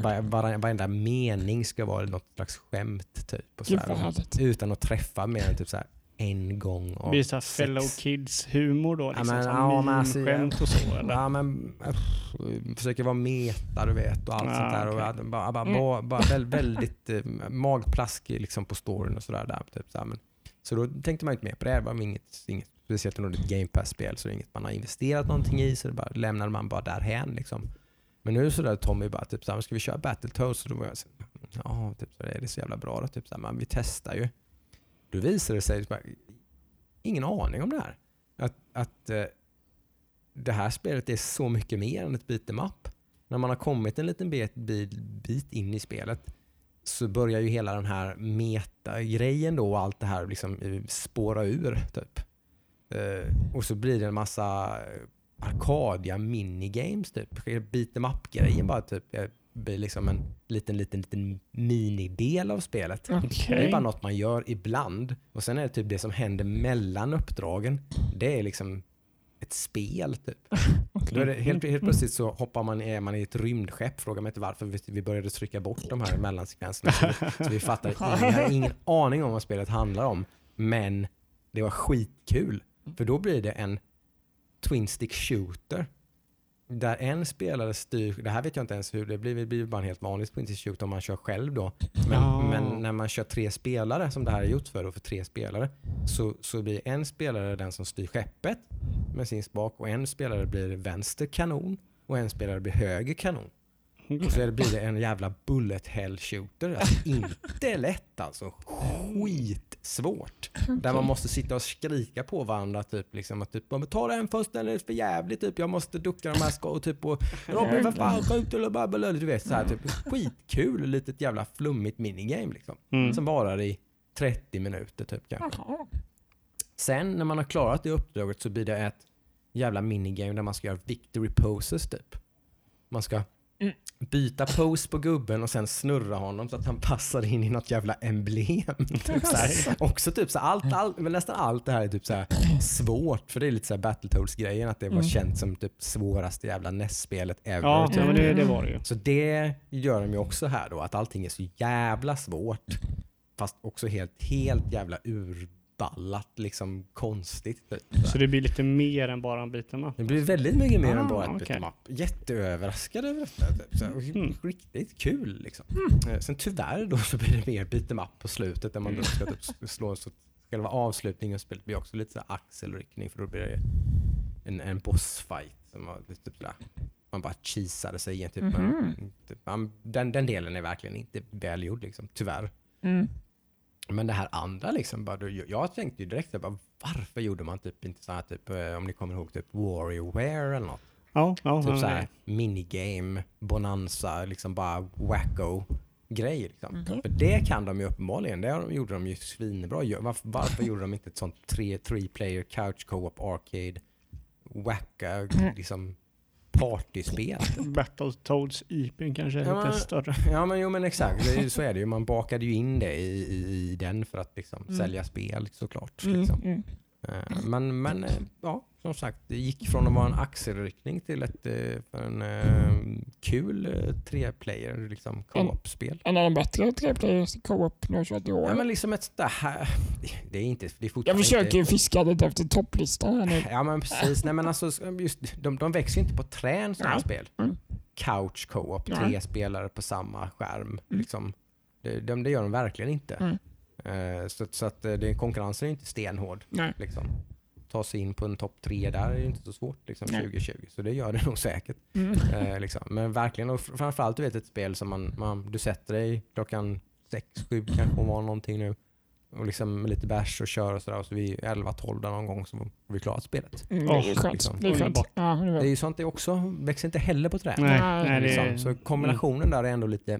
Var- Varenda mening ska vara något slags skämt typ. Och sådär. Utan att träffa mer än typ såhär en gång Det av blir såhär sex. fellow kids humor då. Liksom, men, ja, ja, men alltså, skämt och så eller? Ja men uff, försöker vara meta du vet och allt Ah, sånt där. Och okej. att bara, bara, Mm. bara, bara väl, väldigt eh, magplaskig liksom på storyn och sådär. Där, typ, så, men, så då tänkte man inte mer på det. Det var inget, inget speciellt det ett Game Pass-spel så det är inget man har investerat någonting i så det bara, lämnade man bara därhän liksom. Men nu så där Tommy bara typ såhär, ska vi köra Battletoads? Och då var jag så ja typ så är det så jävla bra då? Typ så här, men vi testar ju. Då visade det sig, ingen aning om det här. Att, att eh, det här spelet är så mycket mer än ett beat'em up. När man har kommit en liten bit, bit, bit in i spelet så börjar ju hela den här meta-grejen då och allt det här liksom eh, spåra ur. Typ. Eh, och så blir det en massa Arcadia minigames typ. Beat'em up-grejen bara typ eh, blir liksom en liten, liten, liten minidel av spelet. Det är bara något man gör ibland. Och sen är det typ det som händer mellan uppdragen. Det är liksom ett spel typ. Är det, helt, helt plötsligt så hoppar man, är man i ett rymdskepp, fråga mig inte varför vi, vi började trycka bort de här mellansekvenserna. Så, vi- så vi fattar, ingen, jag har ingen aning om vad spelet handlar om. Men det var skitkul. För då blir det en Twin Stick Shooter. Där en spelare styr, det här vet jag inte ens hur, det blir, det blir bara en helt vanlig Shooter om man kör själv då. Men, Ja. men när man kör tre spelare, som det här är gjort för, då, för tre spelare, så, så blir en spelare den som styr skeppet med sin spak och en spelare blir vänster kanon och en spelare blir höger kanon. Och så blir det en jävla bullet hell shooter. Alltså, inte lätt alltså. Skitsvårt. Där man måste sitta och skrika på varandra. Typ, liksom, att typ, "Ja, men ta den först, är för jävligt. Typ. Jag måste ducka de här skott. Och typ, och, Robin för fan skjut eller bara- Du vet så här, typ, skitkul, litet jävla flummigt minigame. Liksom, Mm. Som varar i 30 minuter typ kanske. Sen när man har klarat det uppdraget så blir det ett jävla minigame där man ska göra victory poses typ. Man ska Mm. byta pose på gubben och sen snurra honom så att han passar in i något jävla emblem. typ så här. Också typ så allt, allt, men nästan allt det här är typ så svårt för det är lite så Battletoads-grejen att det var Mm. känt som typ svåraste jävla NES-spelet ever. Ja, typ. men det, det var det ju. Så det gör de ju också här då, att allting är så jävla svårt. Fast också helt, helt jävla urballat, liksom konstigt. Så det blir lite mer än bara en biten va? Det blir väldigt mycket mer Ah, än bara ett okej. okay. up. Jätteöverraskad över detta. Typ. Så, Mm. Riktigt kul liksom. Eh, Sen tyvärr då så blir det mer beat'em up på slutet där man då ska typ slå så ska det vara avslutning och spelet blir också lite så axelryckning för då blir det en, en bossfight. Som var lite typ sådär, man bara cheesade sig igen. Typ, Mhm. men, typ, man, den, den delen är verkligen inte välgjord liksom, tyvärr. Mm. Men det här andra liksom, bara, jag tänkte ju direkt bara, varför gjorde man typ inte så här typ, eh, om ni kommer ihåg typ Warriorware eller något? Ja, ja. Typ ja, så här minigame, bonanza, liksom bara wacko grej. Liksom. Okej. För det kan de ju uppenbarligen. Det gjorde de ju svinbra. Varför, varför gjorde de inte ett sånt tre, three player couch co-op arcade wacka Mm. liksom partyspel? Battletoads IP kanske är Ja, lite men- större. Ja men jo men exakt, det så är det ju. Man bakade ju in det i, i, i den för att liksom Mm. sälja spel såklart. Mm. Liksom. Mm. Eh, Men, men eh, ja, som sagt, det gick från att vara en axelryckning till ett eh, en eh, kul eh, tre-player liksom, co-op-spel. En av de bättre treplayers co-op nu 21 år. Ja, men liksom ett det här, det är inte, det är jag försöker inte, fiska lite efter topplistan här nu. Ja men precis, nej men alltså just, de, de växer inte på trän sådana Nej. spel. Mm. Couch co-op, tre spelare på samma skärm. Mm. Liksom. Det, de, det gör de verkligen inte. Mm. Eh, så så att, eh, det, konkurrensen är inte stenhård. Nej. Liksom. Ta sig in på en topp tre där är ju inte så svårt liksom, Nej. 2020. Så det gör det nog säkert. Mm. Eh, liksom. Men verkligen, och fr- framförallt du vet ett spel som man, man, du sätter dig klockan sex, sju kanske om var någonting nu. Och liksom med lite bärs och kör och sådär. Och så vid 11-12 där någon gång så har vi klarat spelet. Mm, det är ju skönt. liksom. Det är skönt. Ja, det är ju sånt det också, växer inte heller på träd. Nej, Nej, nej, det liksom. är... Så kombinationen där är ändå lite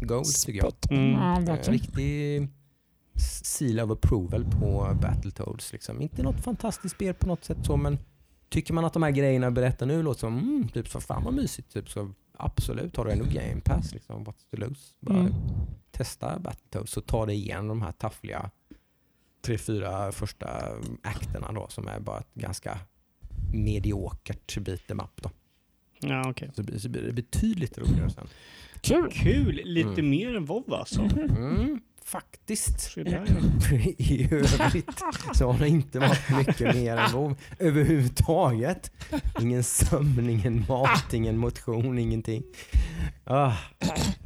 gold tycker jag. Spot. Mm. Ja, Eh, riktig seal of approval på Battletoads. Liksom. Inte något fantastiskt spel på något sätt så, men tycker man att de här grejerna jag berättar nu låter som mm, typ så fan vad mysigt, typ, så absolut har du ändå game pass. Liksom, what's to lose? Bara Mm. testa Battletoads och ta dig igenom de här taffliga tre, fyra första akterna då, som är bara ett ganska mediokert beat'em up. Då. Ja, okej. Så, blir, så blir det betydligt roligare sen. Kul. Kul! Lite Mm. mer än WoW alltså. Mm, faktiskt. I övrigt så har det inte varit mycket mer än WoW överhuvudtaget. Ingen sömn, ingen mat, ingen motion, ingenting. Ah,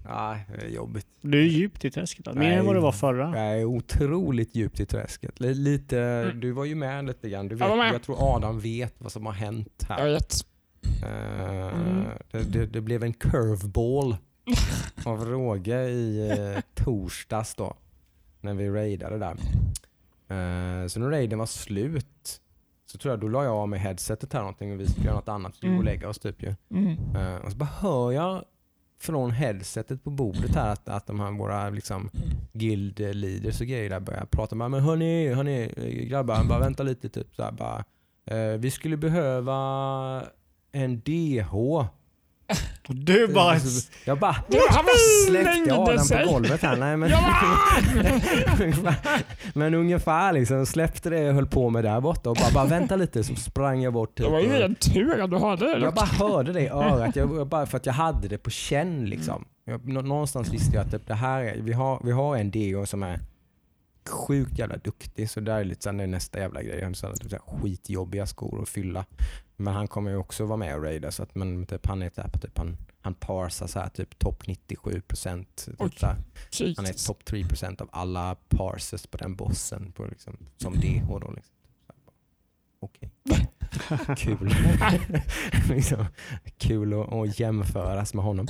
ah, det är jobbigt. Du är djupt i träsket. alltså. Mer än vad det var förra. Jag är otroligt djupt i träsket. Li- Lite, Mm. Du var ju med lite grann. Du Jag vet, med. jag tror Adam vet vad som har hänt Jag här. vet. Eh, Mm. det, det, det blev en curveball av råge i uh, torsdags då. När vi raidade där. Eh, så när raiden var slut så tror jag då la jag av mig headsetet här någonting och vi skulle göra något annat. Vi Mm. och lägga oss typ ju. Mm. Eh, och så bara hör jag från headsetet på bordet här att, att de här våra liksom, guild leaders och grejer där börjar prata med men hörni, hörni eh, grabbar, bara vänta lite typ så här, bara, eh, Vi skulle behöva en DH Och du bara... Jag bara han bara slängde av den sig. på golvet här. Nej, men, men ungefär liksom släppte det jag höll på med där borta och bara, bara vänta lite så sprang jag bort. Det typ var ju ren tur att du hörde det. Jag bara hörde det i örat, jag, jag bara, för att jag hade det på känn. Liksom. Jag, nå- någonstans visste jag att det, det här är, vi, har, vi har en DO som är sjukt jävla duktig, så där är lite såhär, det är nästa jävla grej. Han har skitjobbiga skor att fylla. Men han kommer ju också vara med och raida, så att, men, typ, han är på typ, han, han parsar så här, typ topp 97 procent. Typ, han är topp 3 procent av alla parses på den bossen på, liksom, som DH. Då, liksom. Okej. Kul. liksom, kul att, att jämföras med honom.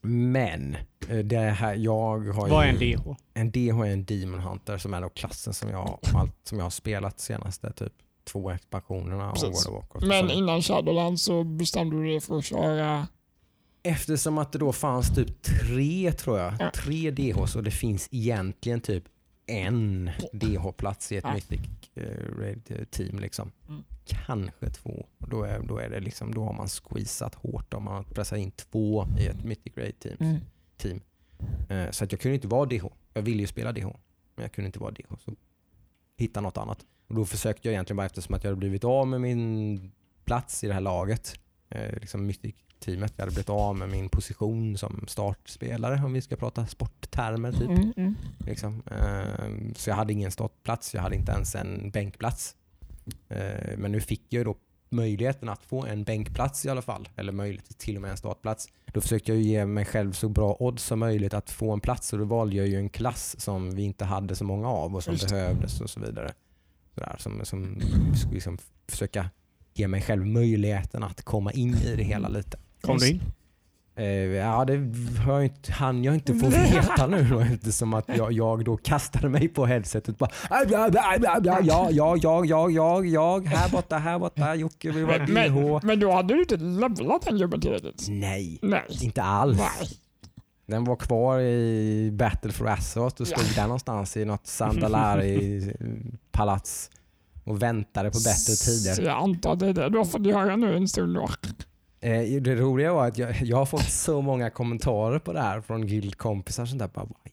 Men eh, det här, jag har Vad är ju, en DH? en DH är en Demon Hunter som är då klassen som jag, allt, som jag har spelat senaste typ två expansionerna av Precis. World of Warcraft. Men innan Shadowlands så bestämde du dig för att köra... Eftersom att det då fanns typ tre, tror jag, Ja. tre DHs och det finns egentligen typ en DH-plats i ett Ja. Mythic raid team. Liksom. Mm. Kanske två. Och Då, är, då, är det liksom, då har man squeezat hårt om man har pressat in två i ett Mythic raid team. Mm. team. Eh, så att jag kunde inte vara DH. Jag ville ju spela DH, men jag kunde inte vara DH. Så hitta något annat. Och då försökte jag egentligen bara eftersom att jag hade blivit av med min plats i det här laget, eh, liksom Mythic-teamet. Jag hade blivit av med min position som startspelare om vi ska prata sporttermer. Typ. Mm, mm. Liksom. Eh, så jag hade ingen startplats, jag hade inte ens en bänkplats. Eh, men nu fick jag då möjligheten att få en bänkplats i alla fall, eller möjligt till och med en startplats. Då försökte jag ge mig själv så bra odds som möjligt att få en plats och då valde jag ju en klass som vi inte hade så många av och som Just behövdes och så vidare. Sådär, som, som liksom försöka ge mig själv möjligheten att komma in i det hela lite. Kom du in? Eh, ja, det har jag inte, han jag inte få veta nu då, eftersom att jag, jag då kastade mig på headsetet bara "Ah, bla, bla, bla, bla, ja, ja, jag, här borta, här borta, Jocke vill vara Men, men, DH. men då hade du inte levlat den gubben tillräckligt? Nej, Nej. inte alls. Nej. Den var kvar i Battle for Azeroth och stod där någonstans i något Sandalari-palats och väntade på bättre tider. jag antar det är det du har fått göra nu en stund då. Eh, det roliga var att jag, jag har fått så många kommentarer på det här från guildkompisar som där bara Vad i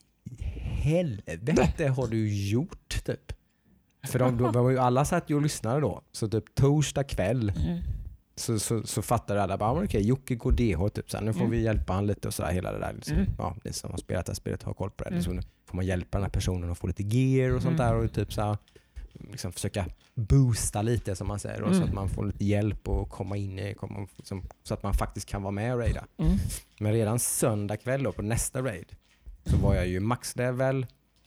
helvete har du gjort? Typ. För de, de var ju alla satt ju och lyssnade då. Så typ torsdag kväll Mm. Så, så, så fattade alla bara, "Ah, okej, Jocke går DH typ så här, nu får Mm. vi hjälpa han lite och sådär hela det där. Liksom. Mm. Ja, ni som har spelat det här spelet har koll på det. Mm. Så nu får man hjälpa den här personen att få lite gear och sånt Mm. där och typ så här, liksom försöka boosta lite som man säger då, så Mm. att man får lite hjälp och komma in i, komma, liksom, så att man faktiskt kan vara med och raida. Mm. Men redan söndag kväll då, på nästa raid så var jag ju maxlevel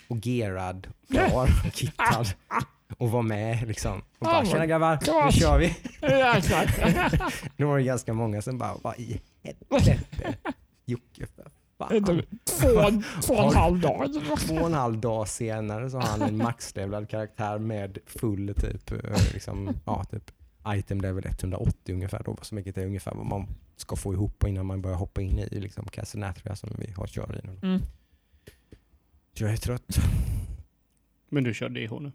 och gearad, klar och kittad och var med liksom. Och bara “tjena grabbar, nu kör vi”. Nu var det ganska många som bara “vad i helvete, Jocke för fan”. två, två och en halv dag. Två och en halv dag senare så har han en maxlevlad karaktär med full typ, eh, liksom, ja, typ item level 180 ungefär då, så mycket är ungefär vad man ska få ihop innan man börjar hoppa in i liksom Casinatria som vi har kört i nu. Mm. Jag är trött. Men du kör DH nu?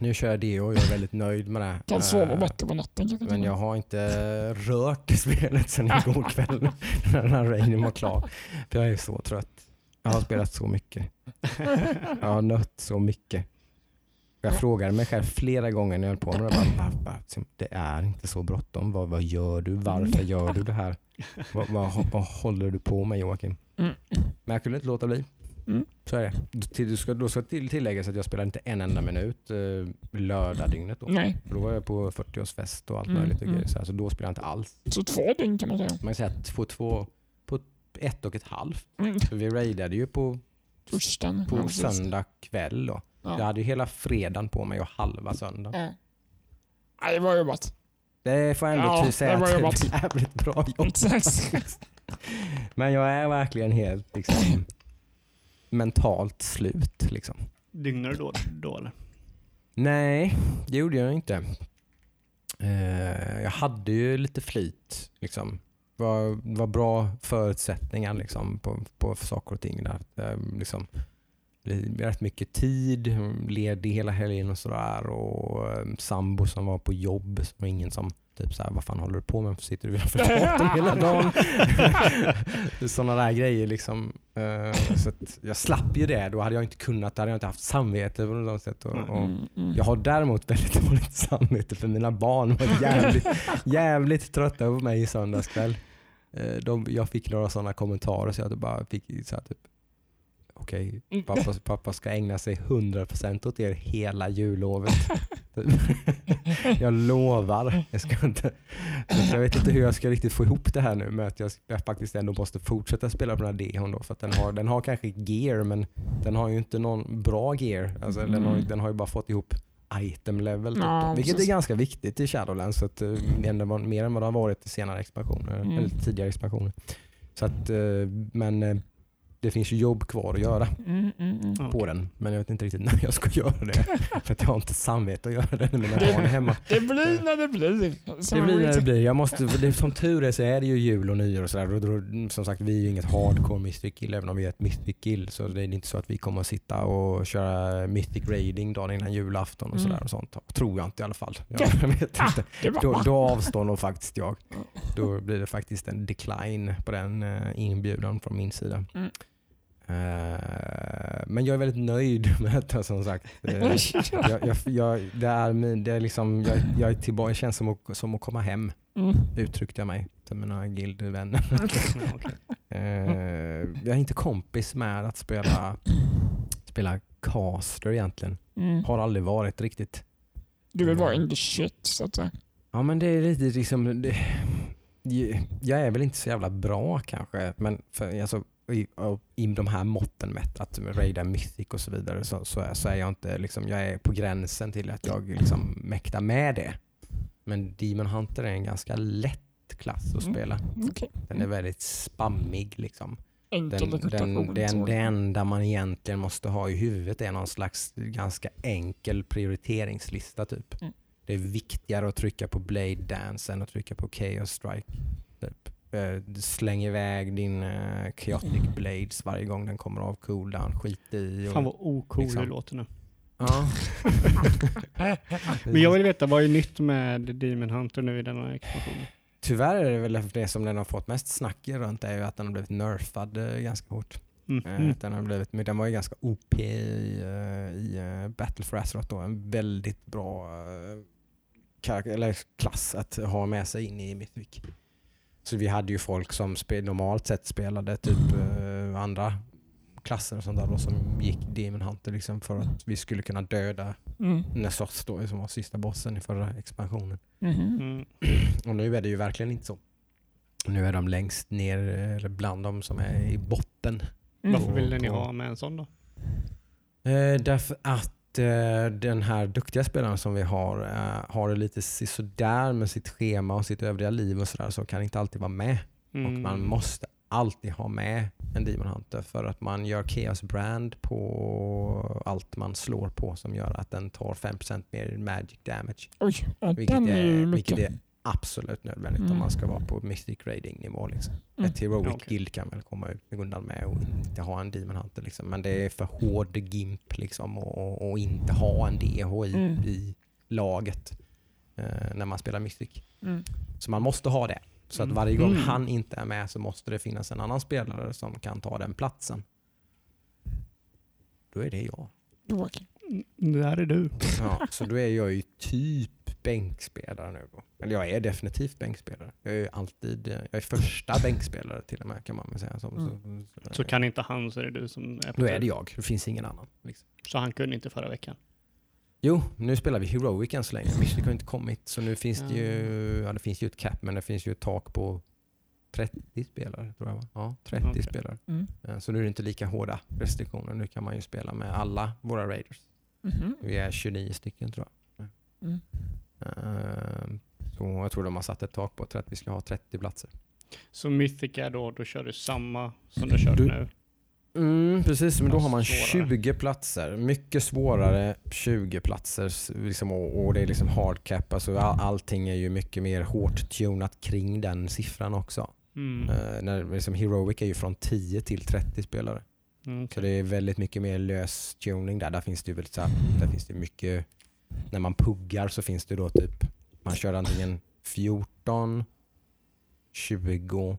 Nu kör jag det och jag är väldigt nöjd med det. Kan sova Eh, bättre på natten. Men jag har inte rört det spelet sedan igår kväll när den här raiden var klar. För jag är så trött. Jag har spelat så mycket. Jag har nött så mycket. Jag frågade mig själv flera gånger när jag höll på med det. Bara, bara, det är inte så bråttom. Vad, vad gör du? Varför gör du det här? Vad, vad, vad håller du på med Joakim? Mm. Men jag kunde inte låta bli. Mm. Så är det. Du ska, då ska till, tilläggas att jag spelade inte en enda minut eh, lördagdygnet då. Nej, För då var jag på 40-årsfest och allt Mm, möjligt och mm. grejer. Så, här, så då spelade jag inte alls. så två dygn kan man säga. Man kan säga att på, två, på ett och ett halvt. Mm. För vi raidade ju på, Torsdagen. på söndag kväll då. Jag Ja. hade ju hela fredagen på mig och halva söndagen. Ja. Nej, det var jobbat. Det får jag ändå Ja, säga det var att det jobbat. är ett jävligt bra jobb. Exakt. Men jag är verkligen helt liksom, mentalt slut. Liksom. Dygnar du då, då eller? Nej, det gjorde jag inte. Eh, jag hade ju lite flyt. Liksom. Det var, var bra förutsättningar liksom, på, på saker och ting. Där. Eh, liksom, li- rätt mycket tid, ledig hela helgen och sådär. Och eh, sambo som var på jobb. Som var ingen som Typ så här, vad fan håller du på med? Varför sitter du framför datorn hela dagen? Sådana där grejer liksom. Eh, så jag slapp ju det. Då hade jag inte kunnat, då hade jag inte haft samvete på något sätt. Och, och Mm, mm. jag har däremot väldigt dåligt samvete för mina barn var jävligt, jävligt trötta på mig i söndags kväll. Eh, De, jag fick några sådana kommentarer så jag bara fick så här typ Okej, Mm. pappa, pappa ska ägna sig 100% åt er hela jullovet. jag lovar. Jag, ska inte, jag vet inte hur jag ska riktigt få ihop det här nu med att jag, jag faktiskt ändå måste fortsätta spela på den här DHn då. För att den har, den har kanske gear men den har ju inte någon bra gear. Alltså, den, har, ju- den har ju bara fått ihop item level. Typ, Ja, vilket är ganska viktigt i Shadowlands. Så att, vad- mer än vad det har varit i senare expansioner. Mm. Eller tidigare expansioner. Så att, eh, men eh, det finns ju jobb kvar att göra Mm, mm, mm. på den. Men jag vet inte riktigt när jag ska göra det. för att jag har inte samvete att göra det när mina barn är hemma. Det blir när det blir. Så Det blir när det blir. Jag måste, det, som tur är så är det ju jul och nyår och sådär. Och då- Som sagt, vi är ju inget hardcore Mythic Kill även om vi är ett Mythic Kill. Så det är inte så att vi kommer att sitta och köra Mythic Raiding dagen innan julafton och Mm. sådär. Och sånt. Tror jag inte i alla fall. Jag, vet Ah, inte. Då, då avstår nog faktiskt jag. Då blir det faktiskt en decline på den eh, inbjudan från min sida. Mm. Eh, men jag är väldigt nöjd med detta som sagt. Eh, jag, jag, jag, det är, det är liksom, jag, jag är tillbaka, det känns som att, som att komma hem, Mm. uttryckte jag mig till mina guildvänner. Ja, okej. Eh, jag är inte kompis med att spela, spela caster egentligen. Mm. Har aldrig varit riktigt. Du vill vara in the shit så att säga. Ja men det är lite liksom, det, jag är väl inte så jävla bra kanske, men för, alltså, i, i de här måtten mätt, att raida mythic och så vidare, så, så, är, så är jag inte, liksom, jag är på gränsen till att jag liksom mäktar med det. Men Demon Hunter är en ganska lätt klass att Mm. spela. Okej. Den är väldigt spammig liksom. Enkel Den, den, den, det enda man egentligen måste ha i huvudet är någon slags ganska enkel prioriteringslista typ. Mm. Det är viktigare att trycka på Blade Dance än att trycka på Chaos Strike. Typ. Eh, du Släng iväg din uh, Chaotic Blades varje gång den kommer av cooldown. Skit i. och- Fan vad ocool liksom. det låter nu. Ja. Men jag vill veta, vad är nytt med Demon Hunter nu i denna expansion? Tyvärr är det väl det som den har fått mest snack runt är ju att den har blivit nerfad eh, ganska hårt. Mm. Mm. Den, har blivit, men den var ju ganska OP i, i Battle for Azeroth då. En väldigt bra eller klass att ha med sig in i Mythic. Så vi hade ju folk som spe, normalt sett spelade typ eh, andra klasser och sånt där då, som gick Demon Hunter liksom för att vi skulle kunna döda Mm. Nessos då som var sista bossen i förra expansionen. Mhm. Mm. Och nu är det ju verkligen inte så. Nu är de längst ner, eller bland de som är i botten. Mm. Varför ville ni ha med en sån då? Eh, därför att den här duktiga spelaren som vi har eh, har det lite sådär med sitt schema och sitt övriga liv och sådär så kan inte alltid vara med. Och Mm. man måste alltid ha med en Demon Hunter för att man gör Chaos Brand på allt man slår på som gör att den tar 5% mer magic damage. Oj, Vilket den är vilket är absolut nödvändigt om Mm. man ska vara på Mystic Raiding nivå. Liksom. Mm. Ett Heroic Ja, okej. Guild kan väl komma ut undan med och inte ha en Demon Hunter. Liksom. Men det är för hård gimp liksom, och, och, inte ha en DH i, Mm. i laget eh, när man spelar Mystic. Mm. Så man måste ha det. Så att Mm. varje gång Mm. han inte är med så måste det finnas en annan spelare som kan ta den platsen. Då är det jag. Joakim. Mm, Där är du. Ja, så då är jag ju typ bänkspelare nu. Eller jag är definitivt bänkspelare. Jag är alltid, eh, jag är första bänkspelare till och med kan man väl säga. Som, Mm. så, Så kan inte han så är det du som är på då är det jag, det finns ingen annan. Liksom. Så han kunde inte förra veckan? Jo, nu spelar vi Heroic än så länge. Mystic har inte kommit. Så nu finns det ju, ja det finns ju ett cap men det finns ju ett tak på 30 spelare tror jag va? Ja, 30 Okej. spelare. Mm. Eh, Så nu är det inte lika hårda restriktioner. Nu kan man ju spela med alla våra raiders. Mhm. Vi är 29 stycken tror jag. Mm. Eh, Så jag tror de har satt ett tak på att vi ska ha 30 platser. Så Mythic är då, då kör du samma som du kör Du- nu? Mm, precis, men då har man Svårare. 20 platser. Mycket svårare 20 platser. Liksom, och, och det är liksom hard cap. Alltså all, allting är ju mycket mer hårt tunat kring den siffran också. Mm. Eh, när, liksom, Heroic är ju från 10 till 30 spelare. Mm, Så det är väldigt mycket mer lös tuning där. Där finns det ju väldigt, så här, där finns det mycket, när man puggar så finns det då typ, man kör antingen 14, 20,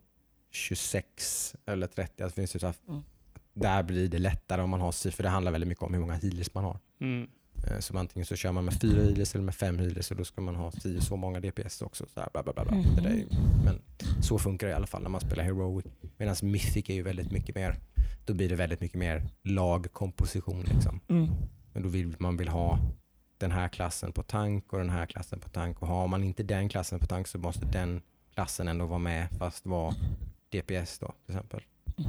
26 eller 30. Alltså, finns det så här, Mm. Där blir det lättare om man har si, för det handlar väldigt mycket om hur många healers man har. Mm. Eh, Så antingen så kör man med fyra healers eller med fem healers och då ska man ha si så många DPS också. Så, här, bla bla bla bla. Det där är, ju- men så funkar det i alla fall när man spelar Heroic. Medan Mythic är ju väldigt mycket mer, då blir det väldigt mycket mer lagkomposition. Liksom. Mm. Men då vill man vill ha den här klassen på tank och den här klassen på tank. Och har man inte den klassen på tank så måste den klassen ändå vara med fast vara DPS då till exempel.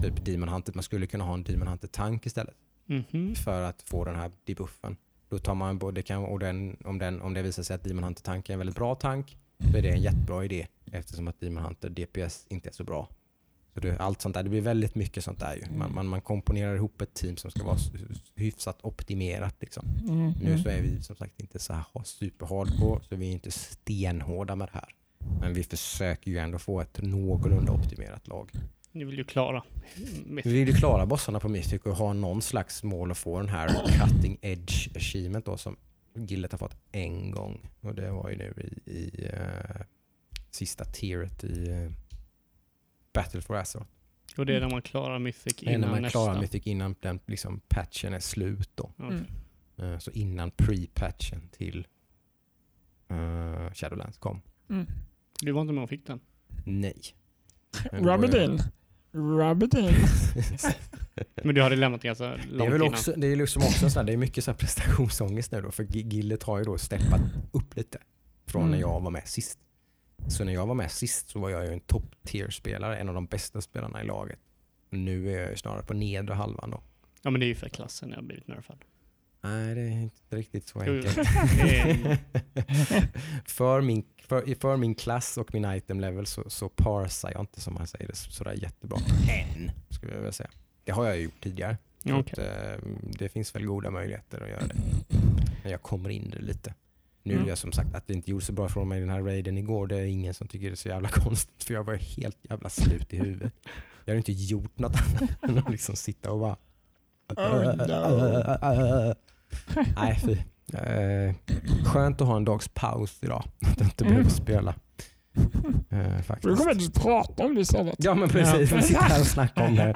Typ Demon Hunter. Man skulle kunna ha en Demon Hunter tank istället Mhm. för att få den här debuffen. Då tar man både, kan, och den, om, den, om det visar sig att Demon Hunter tank är en väldigt bra tank så är det en jättebra idé eftersom att Demon Hunter DPS inte är så bra. Så det, allt sånt där, det blir väldigt mycket sånt där ju. Man, man, man komponerar ihop ett team som ska vara hyfsat optimerat. Liksom. Mm. Nu så är vi som sagt inte så här superhardcore så vi är inte stenhårda med det här. Men vi försöker ju ändå få ett någorlunda optimerat lag. Ni vill ju klara. Vi vill ju klara bossarna på Mythic och ha någon slags mål att få den här cutting edge achievement då som Gillet har fått en gång. Och det var ju nu i, i eh, sista tieret i eh, Battle for Azeroth. Och det är när man klarar Mythic innan när man nästa. klarar Mythic innan den liksom, patchen är slut då. Mm. Eh, så innan pre-patchen till eh, Shadowlands kom. Mm. Du var inte med och fick den? Nej. Rub it in. Rub it in. Men du hade lämnat ganska långt Det är väl innan. också, det är liksom också så här, det är mycket så prestationsångest nu då, för Gi- Gillet har ju då steppat upp lite från när Mm. jag var med sist. Så när jag var med sist så var jag ju en top tier spelare, en av de bästa spelarna i laget. Nu är jag ju snarare på nedre halvan då. Ja men det är ju för klassen har blivit nerfad. Nej, det är inte riktigt så enkelt. för, min, för, för min klass och min item level så, så parsar jag inte som man säger det sådär jättebra. Än, skulle jag vilja säga. Det har jag ju gjort tidigare. Ja, att, eh, det finns väl goda möjligheter att göra det. Men jag kommer in i det lite. Nu Mm. jag som sagt att det inte gjorde så bra från mig i den här raiden igår. Det är ingen som tycker det är så jävla konstigt. För jag var helt jävla slut i huvudet. Jag har inte gjort något annat än att liksom sitta och bara... Oh, no. Nej fy. Eh, skönt att ha en dags paus idag. Att inte behöver Mm. spela. Eh, faktiskt. kommer inte prata om det istället. Ja men precis, vi sitter här och snackar om det.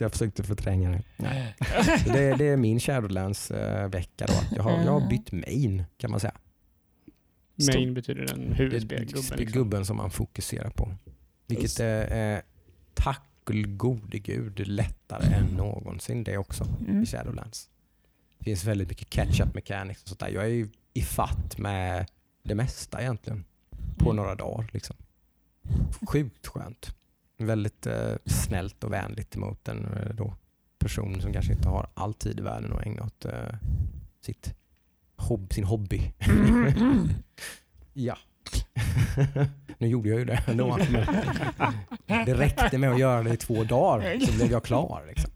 Jag försökte förtränga det. Nej. Det, det är min Shadowlands-vecka då. Jag har, jag har bytt main kan man säga. Main betyder den Det huvudspelgubben. Liksom. gubben som man fokuserar på. Vilket är, är tack gode gud lättare än någonsin det också Mm. i Shadowlands. Det finns väldigt mycket catch-up mechanics och sånt där. Jag är ju i fatt med det mesta egentligen på några dagar. Liksom. Sjukt skönt. Väldigt eh, snällt och vänligt mot en eh, då, person som kanske inte har all tid i världen att ägna åt eh, sitt hob sin hobby. Mm. Ja. nu gjorde jag ju det ändå. Det räckte med att göra det i två dagar så blev jag klar. Liksom.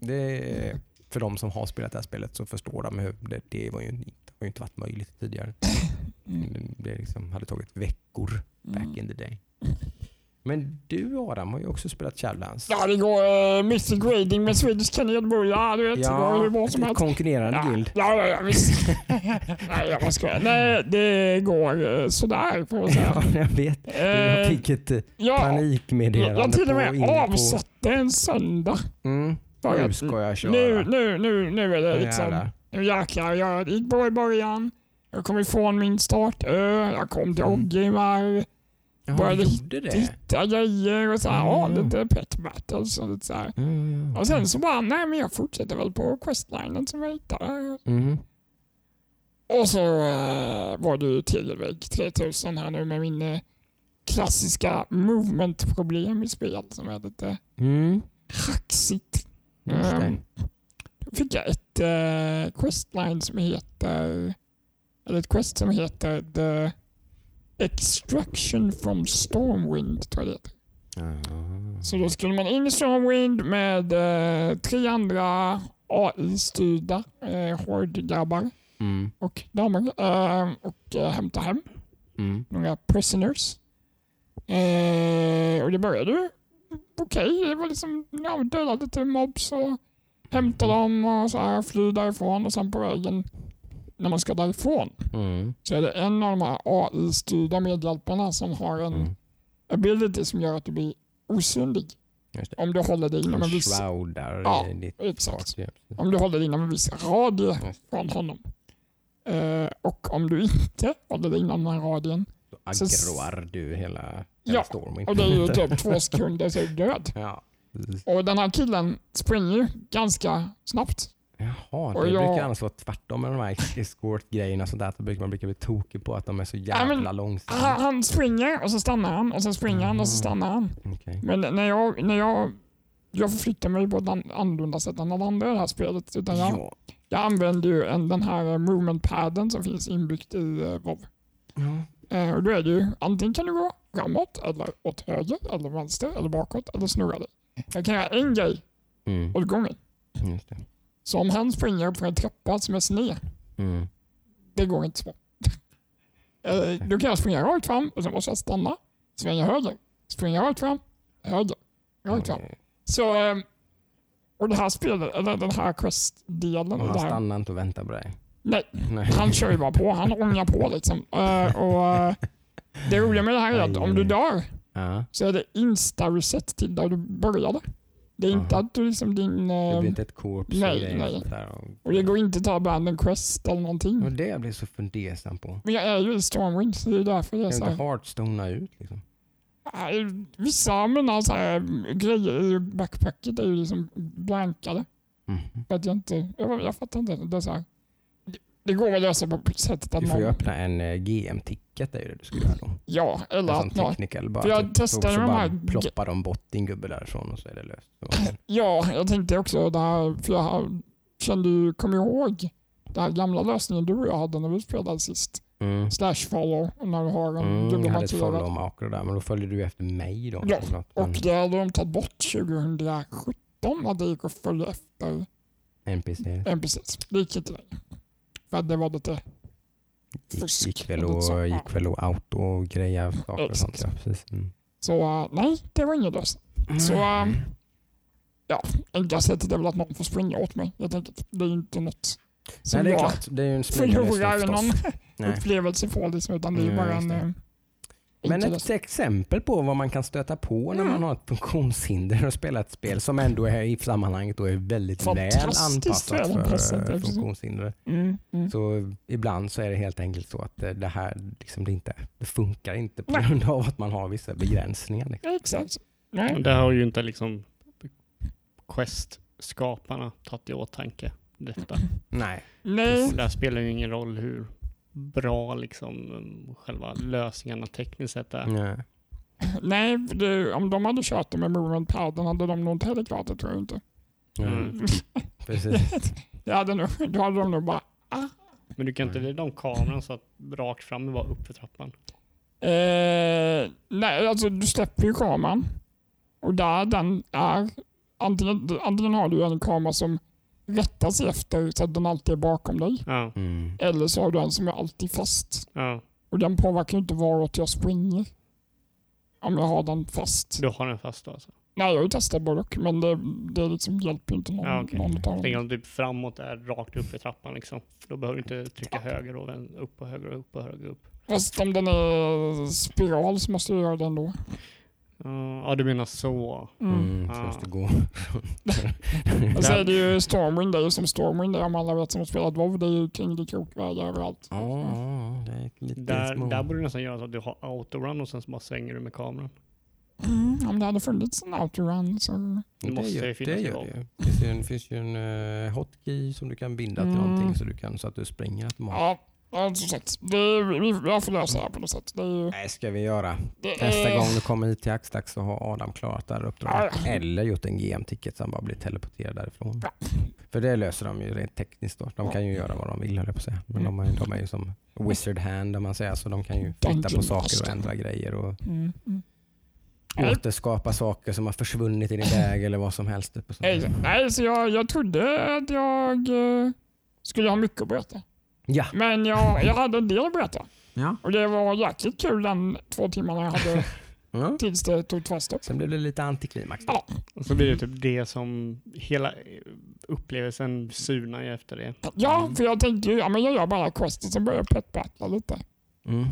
Det för de som har spelat det här spelet så förstår de hur det, det var ju inte, har ju inte varit möjligt tidigare. Mm. Det, det liksom hade tagit veckor back in the day. Men du Adam har ju också spelat Shadowlands. Ja, det går uh, Mystic Grading med Swedish Kanelbull. Ja, du vet. det går som ett konkurrerande Ja, guild. ja, ja, ja visst. Nej, jag bara skojar. Nej, det går eh, sådär får man säga. Ja, jag vet. Jag fick ett eh, ja, panikmeddelande jag till och med avsatte en söndag. Mm, nu ska jag köra. Nu, nu, nu, nu är det liksom... Nu jäklar. Jag gick bra i början. Jag kom ifrån min startö. Jag kom till Mm. Ja, du gjorde det? Hitta grejer och så här, ja, Mm. lite pet battles och lite så här. Ja, ja. Och sen så bara, nej men jag fortsätter väl på questlinen som jag hittade. Mhm. Och så eh, var det ju Televägg 3000 här nu med min eh, klassiska movement-problem i spel som är lite Mm. Just det. Ehm, Då fick jag ett eh, questline som heter, eller ett quest som heter The Extraction from Stormwind tror jag det heter. Så då skulle man in i Stormwind med eh, tre andra AI-styrda eh, hårdgrabbar Mm. och damer eh, och eh, hämta hem Mm. några prisoners. Eh, och det började ju okej. Det var liksom, ja, döda lite mobs och hämta dem och så här, fly därifrån och sen på vägen när man ska därifrån Mm. så är det en av de här AI-styrda medhjälparna som har en Mm. ability som gör att du blir osynlig. Om du håller dig inom en viss, Ja, exakt. Ja. om du håller dig inom en viss radie från honom. Eh, och om du inte håller dig inom den här radien, Då Så- aggroar du hela, hela Ja, stormen. och det är ju typ två sekunder så är du död. Ja. Och den här killen springer ju ganska snabbt. Jaha, Och det jag- brukar annars vara tvärtom med de här escort-grejerna och sånt där. Att man brukar bli tokig på att de är så Ja, men- jävla långsamma. Han, springer och så stannar han och så springer han och så Mm. stannar han. Okej. Men när jag, när jag, jag förflyttar mig på ett an- annorlunda sätt än alla andra i det här spelet. Utan jag, Ja. jag använder ju en, den här movement padden som finns inbyggt i uh, WoW. Ja. Eh, och då är det ju antingen kan du gå framåt, eller åt höger, eller vänster, eller bakåt, eller snurra dig. Jag kan göra en grej Mm. åt gången. Just det. Så om han springer för en trappa som är sned, Mm. det går inte så. Eh, Då kan jag springa rakt fram och så måste jag stanna, svänga höger, springa rakt fram, höger, rakt fram. Okej. Så, eh, och det här spelet, eller den här quest-delen, Och han stannar inte och väntar på dig. nej, Nej. han kör ju bara på, han ångar på liksom. Eh, och, eh, det roliga med det här är att om du dör så är det insta-reset till där du började. Det är inte Aha. att du liksom din... Det eh, blir inte ett korps nej, grejer nej. sånt där. Och, det går inte att ta abandon quest eller någonting. och det jag blir så fundersam på. Men jag är ju i Stormwind så det är därför jag är Kan inte här. heartstona ut liksom? Vissa av mina så här grejer i backpacket är ju liksom blankade. Mhm. För att jag inte... Jag, jag fattar inte. Det, är så här. Det, går att lösa på sättet att Du får ju öppna en eh, GM-ticket, det är ju det du ska göra då. Ja, eller sån att någon... technical bara. För jag typ, testade så, så de här- ploppar de bort din gubbe därifrån och så är det löst. Ja, jag tänkte också det här, för jag kände ju, kom ihåg den här gamla lösningen du och jag hade när vi spelade sist. Mm. Slash follow, när du har en Mm, jag hade ett follow-maker där, men då följde du efter mig då. Ja. Och det hade de tagit bort 2017 att det gick att följa efter NPC NPCs. Det gick inte längre. Att det var lite gick, Fusk, gick väl lite och, så. gick väl och auto och greja saker och sånt. Ja, precis. Mm. Så uh, nej, det var ingen lösning. Så um, ja, enkla sättet är väl att någon får springa åt mig. Jag tänker att det är inte något som Nej, det är jag klart. Det är ju en förlorar någon Nej. upplevelse på liksom, utan det är Nej, bara en det. eh, Men ett exempel på vad man kan stöta på när Mm. man har ett funktionshinder och spelar ett spel som ändå är i sammanhanget då är väldigt väl anpassat för funktionshindrade. Mm, mm. Så ibland så är det helt enkelt så att det här liksom det inte det funkar inte på grund av att man har vissa begränsningar. Liksom. Exakt. Nej. Det har ju inte liksom Quest-skaparna tagit i åtanke. Detta. Nej. Nej. Där spelar ju ingen roll hur bra liksom um, själva lösningarna tekniskt sett är. Nej. Nej, det, om de hade kört det med movement padden hade de nog inte heller klarat det tror jag inte. Mm. Precis. Det hade nog, då hade de nog bara Men du kan inte vrida om kameran så att rakt fram var upp för trappan. Eh, nej, alltså du släpper ju kameran. Och där den är, antingen, antingen har du en kamera som rättar sig efter så att den alltid är bakom dig. Ja, Mm. Eller så har du en som är alltid fast. ja. Och den påverkar inte varåt jag springer. Om jag har den fast. Du har den fast då alltså? Nej, jag har ju testat både och, men det, det liksom hjälper inte någon, Ja, okej. någon av dem. om typ framåt är rakt upp i trappan liksom. Då behöver du inte trycka höger och upp och höger och upp och höger och upp. Fast om den är spiral så måste jag göra det ändå. Ja, Ja, du menar så. Mm. Mm. Så Ah. måste gå. Och så är det ju Stormwind, det är ju som Stormwind är om alla vet som har spelat WoW. Det är ju kringelikrokvägar överallt. Ja, det lite Där, små. där borde du nästan göra så att du har autorun och sen så bara svänger du med kameran. Mm, om det hade funnits en outrun så... Det måste gör, ju finnas det gör det. Det finns ju en, finns ju en uh, hotkey som du kan binda till Mm. någonting så, du kan, så att du springer automatiskt. Ja, ja som sagt. Det, vi, jag får lösa det här på något sätt. Det. Nej, ska vi göra. Det Nästa gång du kommer hit till Axdax så har Adam klarat det här uppdraget. Ja. Eller gjort en GM-ticket som bara blir teleporterad därifrån. Ja. För det löser de ju rent tekniskt då. De kan ju göra vad de vill höll jag på att säga. Men de, är, de är ju som wizard hand om man säger. Så de kan ju flytta på saker och ändra grejer och Mm, mm. Återskapa saker som har försvunnit i din väg eller vad som helst. Typ så. Nej, så jag, jag trodde att jag eh, skulle ha mycket att berätta. Ja. Men jag, jag hade en del att berätta. ja. Och det var jäkligt kul den två timmarna jag hade ja. tills det tog två stopp. Sen blev det lite antiklimax. Ja. Och så blir det typ det som hela upplevelsen surnar ju efter det. Ja, för jag tänkte ju, ja men jag gör bara questet som börjar pet battla lite. Mm.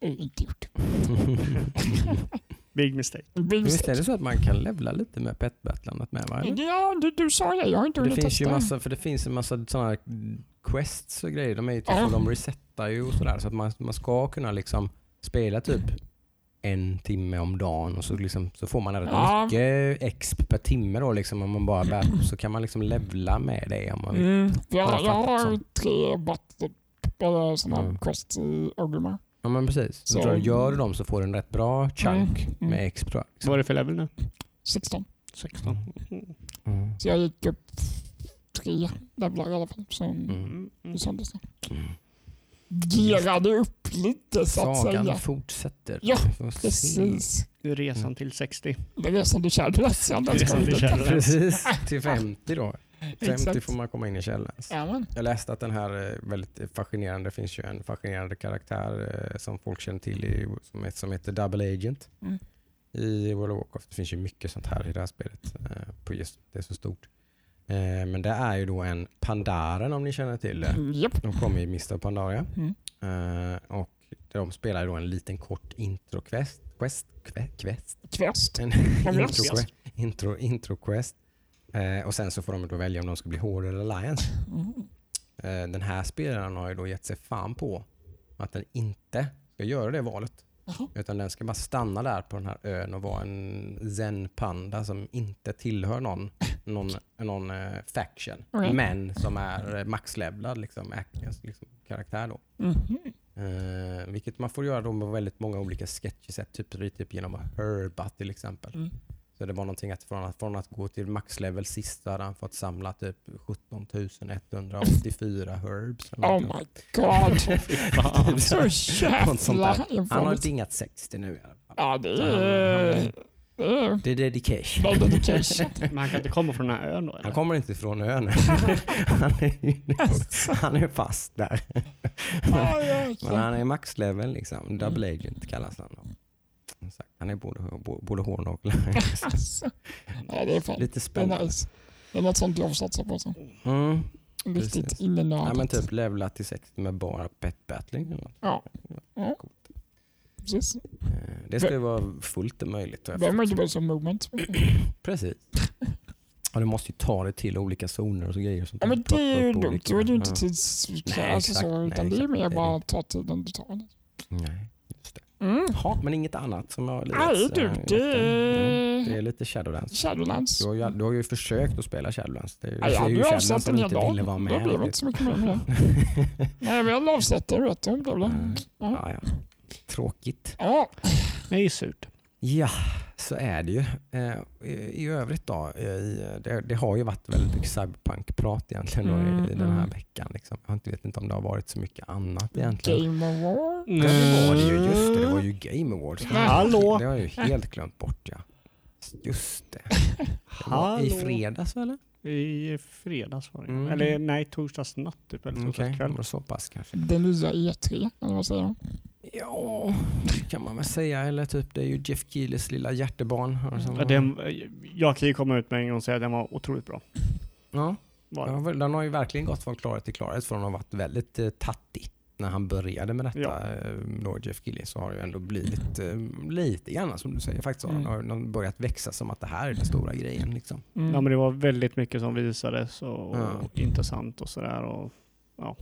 Inte gjort. Big mistake. Big Visst är mistake. det så att man kan levla lite med petbattlandet med va? Ja, du, du sa det. Jag har inte Det hunnit finns ju testa. massa, för det finns en massa sådana quests och grejer. De är ju typ, Ja. och de resetar ju och sådär. Så att man, man ska kunna liksom spela typ en timme om dagen och så, liksom, så får man rätt Ja. mycket exp per timme då liksom om man bara bär, så kan man liksom levla med det om man vill. Mm, för jag, Har jag jag fattat har så. tre battle, eller sådana Mm. quests i Ogrimmar. Ja men precis. Så, Så- gör du dem så får du en rätt bra chunk Mm, mm. med exp tror jag. Vad är det för level nu? 16. 16. Mm. Så jag gick upp tre levlar i alla fall. Så Mm. Mm. söndags. Mm. Gerade upp lite så att Sagan säga. fortsätter. Ja. Precis. Resan till 60. Det är det som Resan till. Shadowlands. Precis, till 50 då. 50 Exakt. får man komma in i källan. Jag läste att den här är väldigt fascinerande, det finns ju en fascinerande karaktär eh, som folk känner till i, som, som heter Double Agent Mm. i World of Warcraft. Det finns ju mycket sånt här i det här spelet. Eh, på just, det är så stort. Eh, men det är ju då en Pandaren om ni känner till det. Japp. De kommer i Mr Pandaria. Mm. Eh, och de spelar ju då en liten kort intro-quest. Quest? Quest? quest? En intro, intro, intro quest. Eh, och sen så får de då välja om de ska bli Horde eller Alliance. Mm. Eh, den här spelaren har ju då gett sig fan på att den inte ska göra det valet. Jaha. Utan den ska bara stanna där på den här ön och vara en zen-panda som inte tillhör någon, någon, någon eh, faction. Okej. Men som är eh, maxlevlad liksom, liksom, karaktär då. Mhm. Eh, vilket man får göra då med väldigt många olika sketchesätt. Typ, typ genom herba till exempel. Mm. Det var någonting att från att, från att gå till maxlevel sist hade han fått samla typ 17 184 herbs. eller Oh my god. Så jävla. Han har dingat 60 nu i alla fall. Ja, det han- han är... Det är Det är dedication. bra dedication. Men han kan inte komma från den här ön då? Han Eller? kommer inte från ön. han, är, han är fast där. Men han är maxlevel liksom. Double agent kallas han. Sagt, Han är både, både hård och Alltså. Ja, det är fan. lite Det är spännande. nice. Det är något sånt jag satsar på. Så. Mm. Riktigt innenördigt. Ja, men typ levla till 60 med bara pet battling. Eller något. Ja. Ja. Coolt. Precis. Eh, Det ska ju vara fullt möjligt. Vem är bara som movement? Precis. Ja, du måste ju ta dig till olika zoner och så grejer. Och sånt Ja, men det är ju dumt. Då är det ju inte tidskrävande alltså, exakt. så, Nej, utan det är exakt. mer Det bara det. att ta tiden du tar. Nej, det. Mm. Ja, men inget annat som jag har lirat, Nej eh, du, det Mm, det är lite Shadowlands. Shadowlands. Du har, ju, du har ju försökt att spela Shadowlands. Det är, Ja, jag hade ju avsatt en hel dag. vara Då med. blev det inte så mycket mer med det. Nej, vi har avsatt det vet du. Det blev det. ja, ja. Tråkigt. Ja, Det är ju surt. Ja, så är det ju. Eh, i, övrigt då, eh, det, har ju varit väldigt mycket cyberpunk-prat egentligen då, Mm, i, den här mm. veckan. Liksom. Jag inte- vet inte om det har varit så mycket annat egentligen. Game Award. Ja, det var det ju. Just det, det var ju Game Awards. Hallå? Det har jag ju helt glömt bort ja. Just det. det? I fredags eller? I fredags var det. Mm. Eller nej, torsdagsnatt typ. Eller torsdagskväll. okay. så pass kanske. Det nya E3, eller vad säger jag? Ja, det kan man väl säga. Eller typ, det är ju Jeff Keelys lilla hjärtebarn. och så- Ja, den, jag kan ju komma ut med en gång och säga att den var otroligt bra. Ja, Var. Ja, väl, den har ju verkligen gått från klarhet till klarhet från att ha varit väldigt eh, tattig när han började med detta, Ja. eh, då Jeff Keely, så har det ju ändå blivit eh, lite grann som du säger faktiskt. Mm. Har börjat växa som att det här är den stora grejen. Liksom. Mm. Ja, men det var väldigt mycket som visades och, Ja. och intressant och sådär. Och, ja,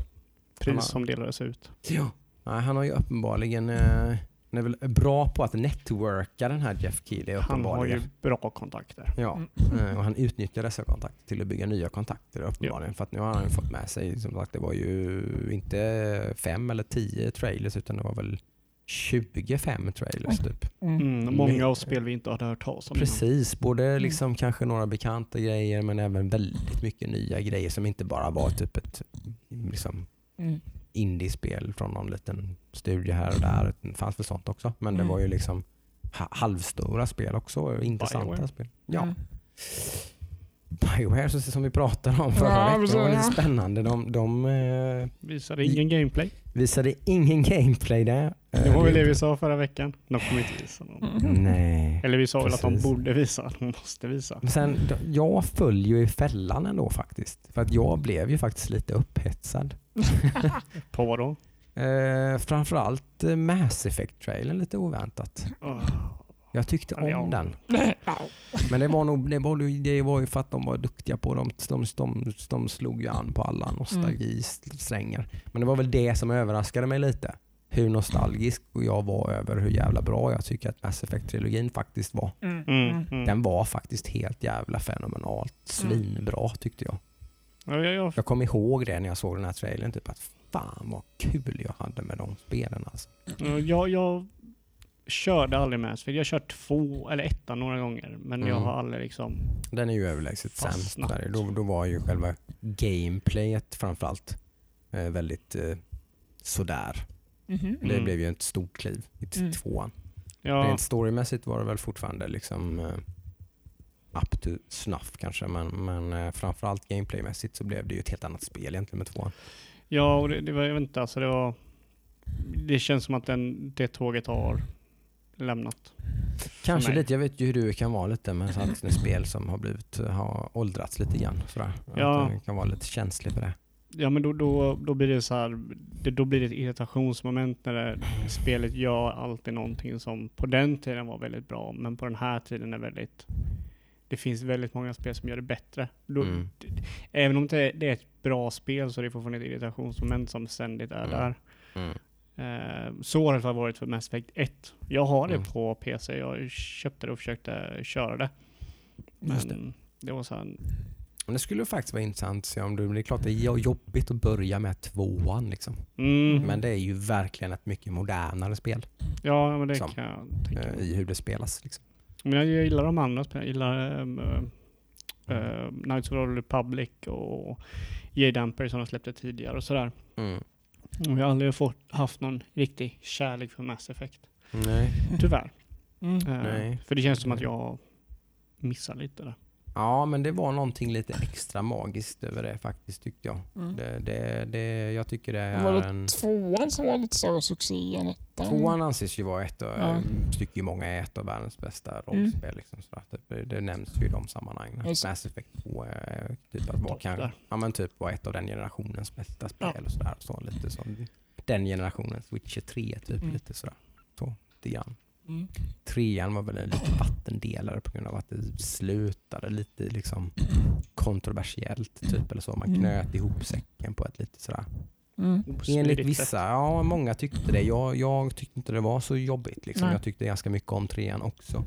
pris som delades ut. Ja. Nej, han har ju uppenbarligen eh, han är väl bra på att networka den här Jeff Keely Han har ju bra kontakter. Ja, Mm. eh, och han utnyttjar dessa kontakter till att bygga nya kontakter uppenbarligen. För att nu har han fått med sig, som sagt det var ju inte fem eller tio trailers utan det var väl 25 trailers typ. Mm. Mm, många av spel vi inte hade hört talas om innan. Precis, både liksom kanske några bekanta grejer men även väldigt mycket nya grejer som inte bara var typ ett liksom, Mm. Indiespel från någon liten studio här och där. Det fanns väl sånt också. Men det Mm. var ju liksom ha- halvstora spel också intressanta Bioware. spel. Ja. Mm. Bioware som vi pratade om förra Ja, veckan. Det var lite spännande. De, de, eh, Visade ingen gameplay. Visade ingen gameplay där. Det var väl det Eh, vi sa förra veckan. De kommer inte visa någon. Mm. Nej. Eller vi sa väl att de borde visa. De måste visa. Men Sen, jag föll ju i fällan ändå faktiskt. För att jag blev ju faktiskt lite upphetsad. På vad då? Eh, framförallt eh, Mass Effect-trailern lite oväntat. Jag tyckte om Ja. den. Men det var, nog, det, var, ju- det var ju för att de var duktiga på de, de, de, de slog ju an på alla nostalgisträngar. Men det var väl det som överraskade mig lite. Hur nostalgisk jag var över hur jävla bra jag tycker att Mass Effect-trilogin faktiskt var. Mm. Mm. Mm. Den var faktiskt helt jävla fenomenalt svinbra tyckte jag. Ja, ja, ja. Jag kom ihåg det när jag såg den här trailern, typ att fan vad kul jag hade med de spelen alltså. Ja, Jag, jag körde aldrig Mass Effect. Jag har kört två eller ettan några gånger. Men jag Mm. har aldrig liksom... Den är ju överlägset sämst. Då, då var ju själva gameplayet framförallt eh, väldigt eh, sådär. Mhm. Det Mm. blev ju ett stort kliv i Mm. tvåan. Ja, Rent storymässigt var det väl fortfarande liksom eh, up to snuff kanske, men, men eh, framförallt gameplaymässigt så blev det ju ett helt annat spel egentligen med tvåan. ja och det, det var, jag vet inte, alltså det var... Det känns som att den, det tåget har lämnat. Kanske lite, jag vet ju hur du kan vara lite med sådana spel som har blivit, har åldrats lite grann. Sådär. Ja. Att du kan vara lite känslig för det. Ja men då, då, då blir det så här, det, då blir det ett irritationsmoment när det, spelet gör alltid någonting som på den tiden var väldigt bra, men på den här tiden är väldigt... Det finns väldigt många spel som gör det bättre. Då, Mm. Även om det är, det är ett bra spel så är det fortfarande ett irritationsmoment som ständigt är Mm. där. Mm. Eh, så har det varit för Mass Effect 1. Jag har det Mm. på PC, jag köpte det och försökte köra det. Men det. det. var så här, Men det skulle faktiskt vara intressant att se om du, det är klart det är jobbigt att börja med tvåan liksom. mm, Men det är ju verkligen ett mycket modernare spel ja men det som, kan jag tänka eh, mig. i hur det spelas. Liksom. Men jag, gillar de andra spelen. Jag gillar um, uh, Knights of the Republic och J-Damper som de släppte tidigare och sådär. Mm. Jag har aldrig fått, haft någon riktig kärlek för Mass Effect. Nej. Tyvärr. Mm. Eh, Nej. För det känns som att jag missar lite där. Ja, men det var någonting lite extra magiskt över det faktiskt tyckte jag. Mm. Det, det, det, jag tycker det Var är det en... tvåan som var lite större succé än ettan? Tvåan anses ju vara ett av, Ja. Mm. tycker ju många är ett av världens bästa rollspel. Liksom, så att det, det nämns ju i de sammanhangen. Det. Mass Effect 2 är typ att Topp kan, ja, men typ var ett av den generationens bästa spel. Ja. Och sådär, så lite som den generationens Witcher 3, typ Mm. lite sådär. Så, lite grann. Mm. Trean var väl en liten vattendelare på grund av att det slutade lite liksom kontroversiellt typ eller så. Man Mm. knöt ihop säcken på ett lite sådär. Mm. Enligt vissa, ja många tyckte det. Jag, jag tyckte inte det var så jobbigt liksom. Nej. Jag tyckte ganska mycket om trean också.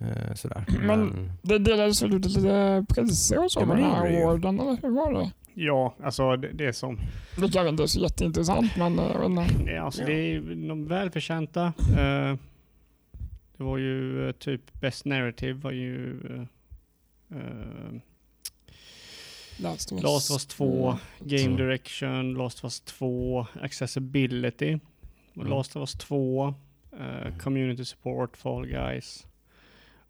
Eh, sådär. Men- Det delades väl ut lite priser och så Ja, men med det den här awarden, eller hur var det? Ja, alltså det, det är som... Det kanske inte är så jätteintressant, men eh, jag vet inte. Det är, alltså, Ja. det är de välförtjänta. Eh, det var ju eh, typ Best Narrative var ju eh, Last of Us, Last of Us 2, Game Mm. Direction, Last of Us 2, Accessibility, Mm. Last of Us 2, eh, Community Support, Fall Guys.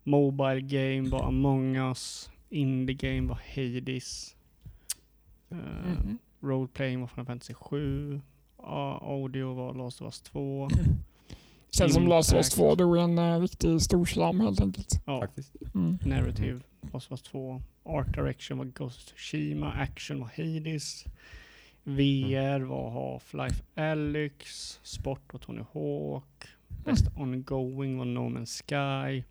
Mobile Game var Among Us, Indie Game var Hades. Eh, Mhm. Role Playing var Final Fantasy 7. Ja, audio var Last of Us 2. Känns som Last of Us Impact. 2 då är en uh, riktig storslam helt enkelt. Ja, Faktiskt. Mm. Narrative Last of Us 2. Art Direction var Ghost of Tsushima. Action var Hades. VR var Half-Life Alyx. Sport var Tony Hawk. Best Ongoing var No Man's Sky.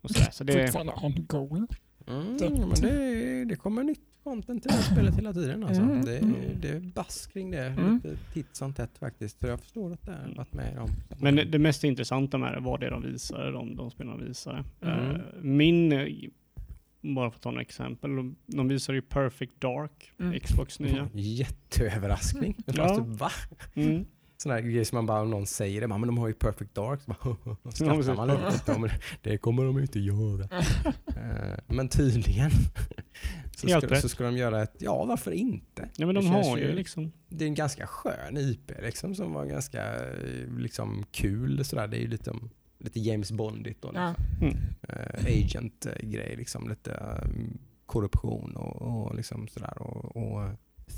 Och sådär. Så det, Fortfarande ongoing. Mm, Det- men det, det kommer nytt content till det här spelet hela tiden. Alltså. Mm, Det, mm. det är bass kring det Mm. lite titt som tätt faktiskt. Så jag förstår att det har varit med i dem. men det, det mest intressanta med det var det de visade, de, de spelen de visade. Mm. Eh, min, bara för att ta några exempel, de, de visade ju Perfect Dark, Mm. Xbox nya. Jätteöverraskning. Ja. Ja. Va? Mm. Sån här grej som man bara, om någon säger det, bara, men de har ju Perfect Dark. Så bara, skrattar man lite. Det kommer de inte göra. Eh, men tydligen så ska, så ska de göra ett, ja varför inte? Ja men de har ju liksom, Det är en ganska skön IP liksom, som var ganska eh, liksom, kul. Sådär. Det är ju lite, lite James Bondigt och Ja. mm. eh, agent-grej. Liksom, lite eh, korruption och, och liksom sådär. Och, och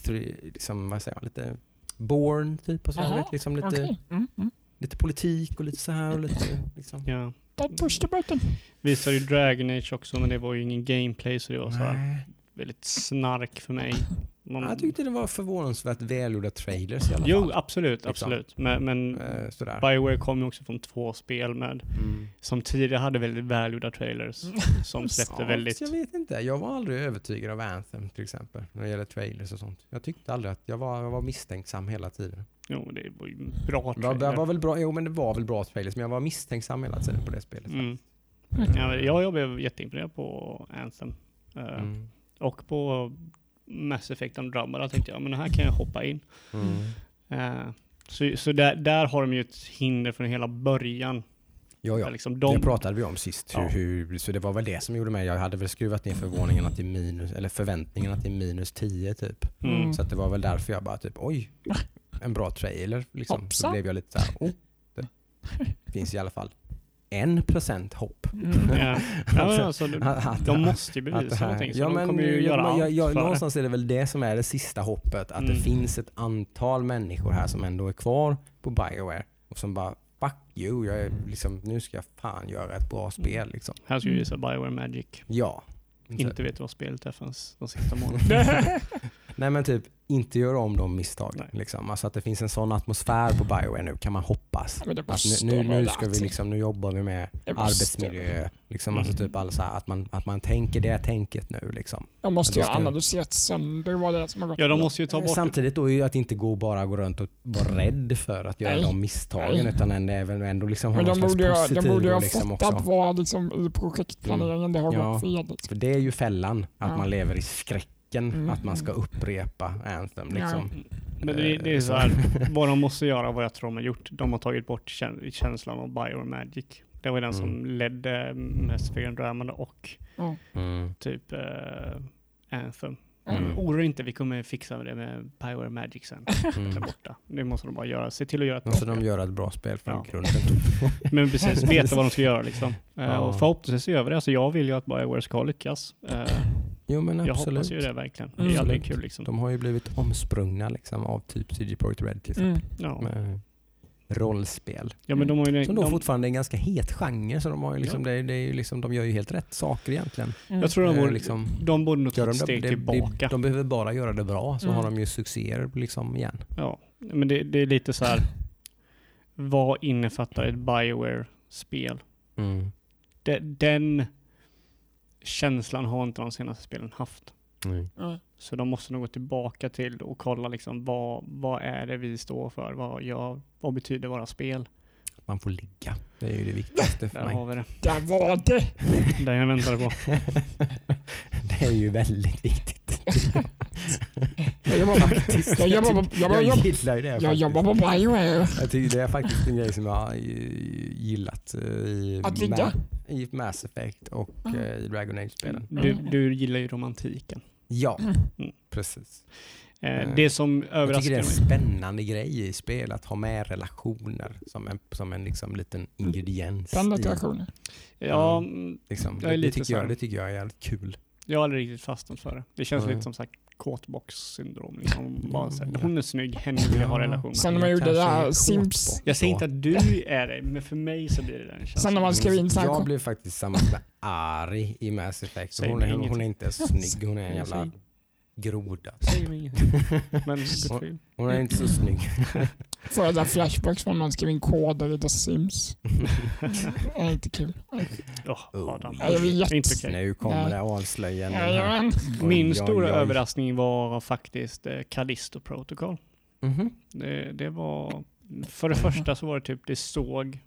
three, liksom, vad säger man, lite Born typ och så här, Jaha, vet, liksom lite, Okej. Mm, mm. lite politik och lite så här och lite liksom. Ja. Don't push the button. Visade ju Dragon Age också men det var ju ingen gameplay så det var så här Nej. Väldigt snark för mig. Man, Jag tyckte det var förvånansvärt välgjorda trailers i alla jo, fall. absolut, Liksom. absolut. Men, men Eh. Bioware kom ju också från två spel med, Mm. som tidigare hade väldigt välgjorda trailers. Som släppte Ja, väldigt... Jag vet inte. Jag var aldrig övertygad av Anthem till exempel. När det gäller trailers och sånt. Jag tyckte aldrig att jag var, jag var misstänksam hela tiden. Jo, det var ju bra Det var, det var väl bra, jo men det var väl bra trailers men jag var misstänksam hela tiden på det spelet. Mm. faktiskt. Ja, jag blev jätteimponerad på Anthem. Eh, Mm. Och på Mass Effect Andromeda tänkte jag, men här kan jag hoppa in. Mm. Eh, så så där, där har de ju ett hinder från hela början. Ja, ja. Liksom Det de, pratade vi om sist. Hur, Ja. hur, så det var väl det som gjorde mig. Jag hade väl skruvat ner förvåningen till minus, eller förväntningarna till minus 10 typ. mm. Så att det var väl därför jag bara typ oj, en bra trailer liksom. Så blev jag lite såhär, oh, det finns i alla fall en procent hopp. Mm. Ja, men alltså, de, Att- de måste ju det bevisa här- någonting, så ja, de men, kommer ju göra ja, allt ja, ja, för det. Någonstans är det väl det som är det sista hoppet. Att det Mm. finns ett antal människor här som ändå är kvar på Bioware och som bara fuck you, jag är liksom, nu ska jag fan göra ett bra spel liksom. Här ska vi visa Bioware Magic. Ja. Inte vet vad spelet är förrän de sista månaderna. Nej men typ, inte göra om de misstagen. Liksom. Alltså att det finns en sån atmosfär på Bioware nu kan man hoppas. Att nu, nu, nu ska vi alltså. liksom, nu jobbar vi med arbetsmiljö. Liksom, alltså Mm. typ all så här, att, man, att man tänker det tänket nu. Liksom. Jag måste ju ha analyserat sönder vad det är som har gått Ja, de måste ju ta bort Samtidigt då är ju att inte gå bara gå runt och vara rädd för att göra Nej. de misstagen Nej. utan ändå, även ändå liksom ha någon de slags ha- de positiv borde ju ha och liksom fattat också. vad liksom, i projektplaneringen det har Ja. gått fel. Liksom. För det är ju fällan, att Ja. man lever i skräcken Mm. att man ska upprepa Anthem. Liksom. Men det, det är så här, vad de måste göra, vad jag tror de har gjort, de har tagit bort kän- känslan av Bioware Magic. Det var den som Mm. ledde Mass Effect och Ja. Mm. typ eh, Anthem. Mm. Oroa dig inte, vi kommer fixa det med Bioware Magic sen. Mm. borta. Det måste de bara göra. Se till att göra ett bra Måste de göra ett bra spel från Ja. grunden. Men precis, veta vad de ska göra liksom. Eh, Ja. Och förhoppningsvis gör vi det. Alltså jag vill ju att Bioware ska lyckas. Jo men jag absolut. hoppas ju det verkligen. Det Mm. är aldrig Absolut. kul liksom. De har ju blivit omsprungna liksom, av typ CD Projekt Red till exempel. Mm. Ja. Med rollspel. ja, men de har ju... Som då de, fortfarande är en ganska het genre. Så de, har ju liksom, Ja. det, det är ju liksom, de gör ju helt rätt saker egentligen. Mm. jag tror de Eh, borde, liksom, de borde nog ta ett de, steg det, tillbaka. det, de behöver bara göra det bra så Mm. har de ju succéer liksom igen. Ja, men det, det är lite så här. vad innefattar ett Bioware-spel? Mm. De, den känslan har inte de senaste spelen haft. Mm. Så de måste nog gå tillbaka till och kolla liksom vad, vad är det vi står för? Vad, gör, vad betyder våra spel? Man får ligga. Det är ju det viktigaste för Där mig. har vi det. Där var det! Det jag väntade på. det är ju väldigt viktigt. Jag jobbar jobbar gillar ju det jag faktiskt. jobbar på Bioware. Jag tycker det är faktiskt en grej som jag har eh, gillat eh, i, Att ligga? I Mass Effect och Mm. eh, i Dragon Age-spelen. Du, du gillar ju romantiken. Ja, Mm. precis. Eh, Mm. det som Jag tycker det överraskar är en mig. spännande grej i spel att ha med relationer som en, som en liksom liten ingrediens. i, Penetration. Ja, Mm. mm, liksom. Jag är det, det, tycker jag, det tycker jag är jävligt kul. jag har aldrig riktigt fastnat för det. Det känns Nej. lite som sagt kåtbox-syndrom. Liksom. Bara så här, Ja. hon är snygg, henne vill jag ha relation med. Sen när man gjorde det här Sims. Jag säger inte att du är det, men för mig så blir det den känslan. Sen när man skrev in så här, Jag blev faktiskt tillsammans med Ari i Mass Effect. Säg Hon är, hon är inte snygg, hon är en jävla groda. Säger mig ingenting. Men you. Hon är inte så snygg. Får jag där flashbacks från när man skrev in koder i The Sims. Det är inte kul. Åh, Oh. Adam. Ja, jag vet. Inte okej. Nu kommer Nej. det avslöjanden. Min Oj, oj, stora oj. överraskning var faktiskt eh, Callisto Protocol. Mhm. Det, det var... För det första så var det typ, det såg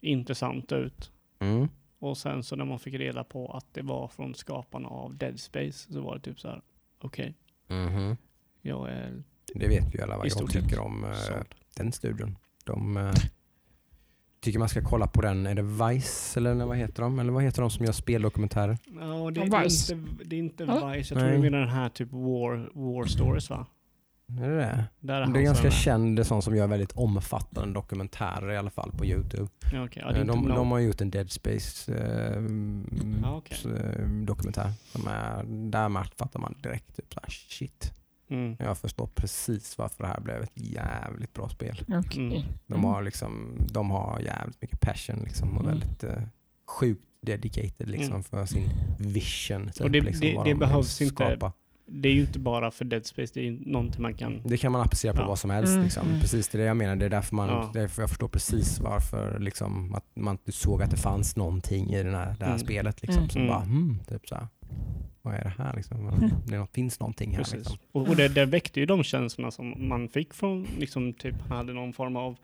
intressant ut. Mm. Och sen så när man fick reda på att det var från skaparna av Dead Space så var det typ så här. okej, Mhm. jag är Det vet ju alla vad jag tycker om eh, såld. Den studion. De eh, tycker man ska kolla på den, är det Vice eller vad heter de? Eller vad heter de som gör speldokumentärer? Ja, det, är Vice. inte, det är inte Ja. Vice. Jag tror Nej. du menar den här typ War, war Stories va? Är det det? Där är Det är ganska är känd sån som gör väldigt omfattande dokumentärer i alla fall på Youtube. Ja, okej. Ja, Eh, de, de har gjort en Dead Space eh, mm, Ja, okej. s- eh, dokumentär. Som är, där man fattar man direkt typ såhär, shit. Mm. Jag förstår precis varför det här blev ett jävligt bra spel. Okej. Mm. De Mm. har, liksom, de har jävligt mycket passion liksom, och Mm. väldigt eh, sjukt dedicated liksom, Mm. för sin vision. Typ, Och det- liksom, det- det de behövs inte- skapa. Det är ju inte bara för Dead Space, det är ju någonting man kan... Det kan man applicera på Ja. vad som helst. Liksom. mm. Precis det är det jag menar. Det är därför, man, Ja. därför jag förstår precis varför liksom, att man inte såg att det fanns någonting i den här, det här Mm. spelet. Liksom, Mm. som Mm. bara, hmm, typ så här, vad är det här? Liksom? Mm. Det finns någonting här. Precis. Liksom. Och, och det, det väckte ju de känslorna som man fick från, liksom typ, han hade någon form av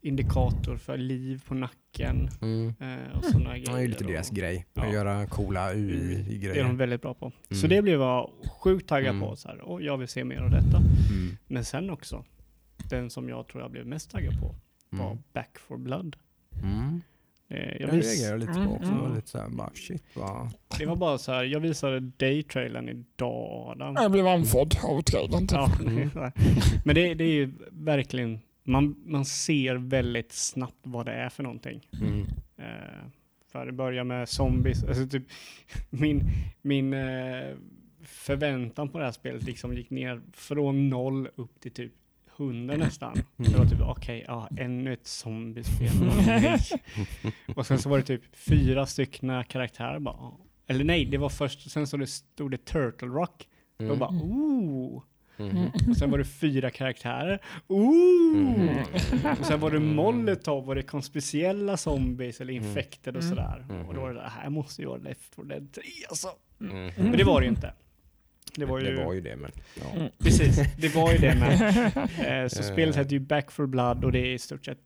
indikator för liv på nacken Mm. eh, och sådana grejer. Det är ju lite deras grej. Ja. Att göra coola Det är de UI-grejer. väldigt bra på. Så Mm. det blev jag sjukt taggad Mm. på. Så här, och jag vill se mer av detta. Mm. Men sen också, den som jag tror jag blev mest taggad på var Mm. Back for Blood. Eh, jag Jag vis- reagerar lite Mm, på också. mm. Det var lite såhär, bara shit vad... det var bara så här, jag visade Day-trailern idag. Adam. Jag blev andfådd av trailern. typ. Ja, Mm. Men det, det är ju verkligen, man, man ser väldigt snabbt vad det är för någonting. Mm. Eh, för det börjar med zombies, alltså typ min, min eh, förväntan på det här spelet liksom gick ner från noll upp till typ 100 nästan. Mm. Det var typ okej, ja, ännu ett zombiespel. Och sen så var det typ fyra stycken karaktärer bara. Eller nej, det var först, sen så det stod det Turtle Rock. Mm. Och bara ooh. Mm. Och sen var det fyra karaktärer. Ooh! Mm. Och sen var det Molotov och det kom speciella zombies eller Mm. infected och Mm. sådär. Mm. Och då var det det här måste ju vara Left 4 Dead 3 alltså. Mm. Men det var det ju inte. Det var ju, det, var ju det men... Ja. Mm. precis, det var ju det med. Eh, så Eh. spelet hette ju Back for Blood och det är i stort sett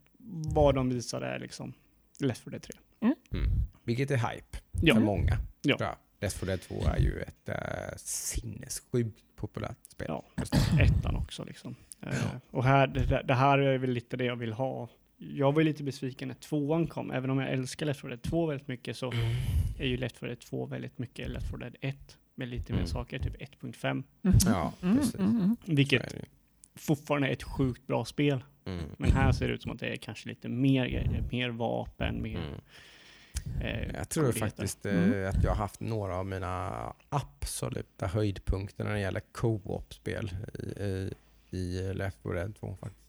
vad de visade är liksom Left 4 Dead 3. Mm. Vilket är hype Ja, för många. Ja. tror jag. Left 4 Dead 2 är ju ett äh, sinnessjukt populärt spel. Ja. ettan också liksom. Eh, och här, det, det här är väl lite det jag vill ha. Jag var ju lite besviken när tvåan kom, även om jag älskar Left 4 Dead 2 väldigt mycket så är ju Left 4 Dead 2 väldigt mycket Left 4 Dead 1 med lite mer Mm. saker, typ 1.5. Ja, Mm, precis. mm, mm. Är Vilket fortfarande är ett sjukt bra spel. Mm. Men här ser det ut som att det är kanske lite mer grejer, mer vapen, mer... Mm. Eh, Jag tror faktiskt eh, Mm. att jag har haft några av mina absoluta höjdpunkter när det gäller co-op-spel i, i, i Left 4 Dead 2 faktiskt.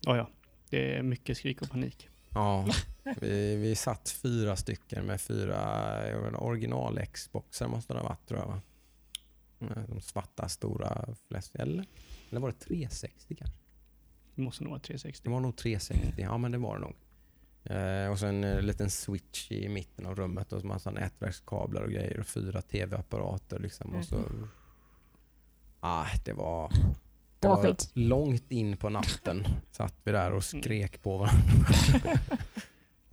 Ja, ja. Det är mycket skrik och panik. Ja, vi, vi satt fyra stycken med fyra original Xboxar måste det ha varit tror jag va? Eh, De svarta stora flest, eller? Eller var det 360 kanske? Det måste nog vara 360. Det var nog 360, ja men det var det nog. Eh, och sen en liten switch i mitten av rummet och så massa nätverkskablar och grejer och fyra tv-apparater liksom. Och så... Ah, det var... Det var skit. långt in på natten satt vi där och skrek på varandra.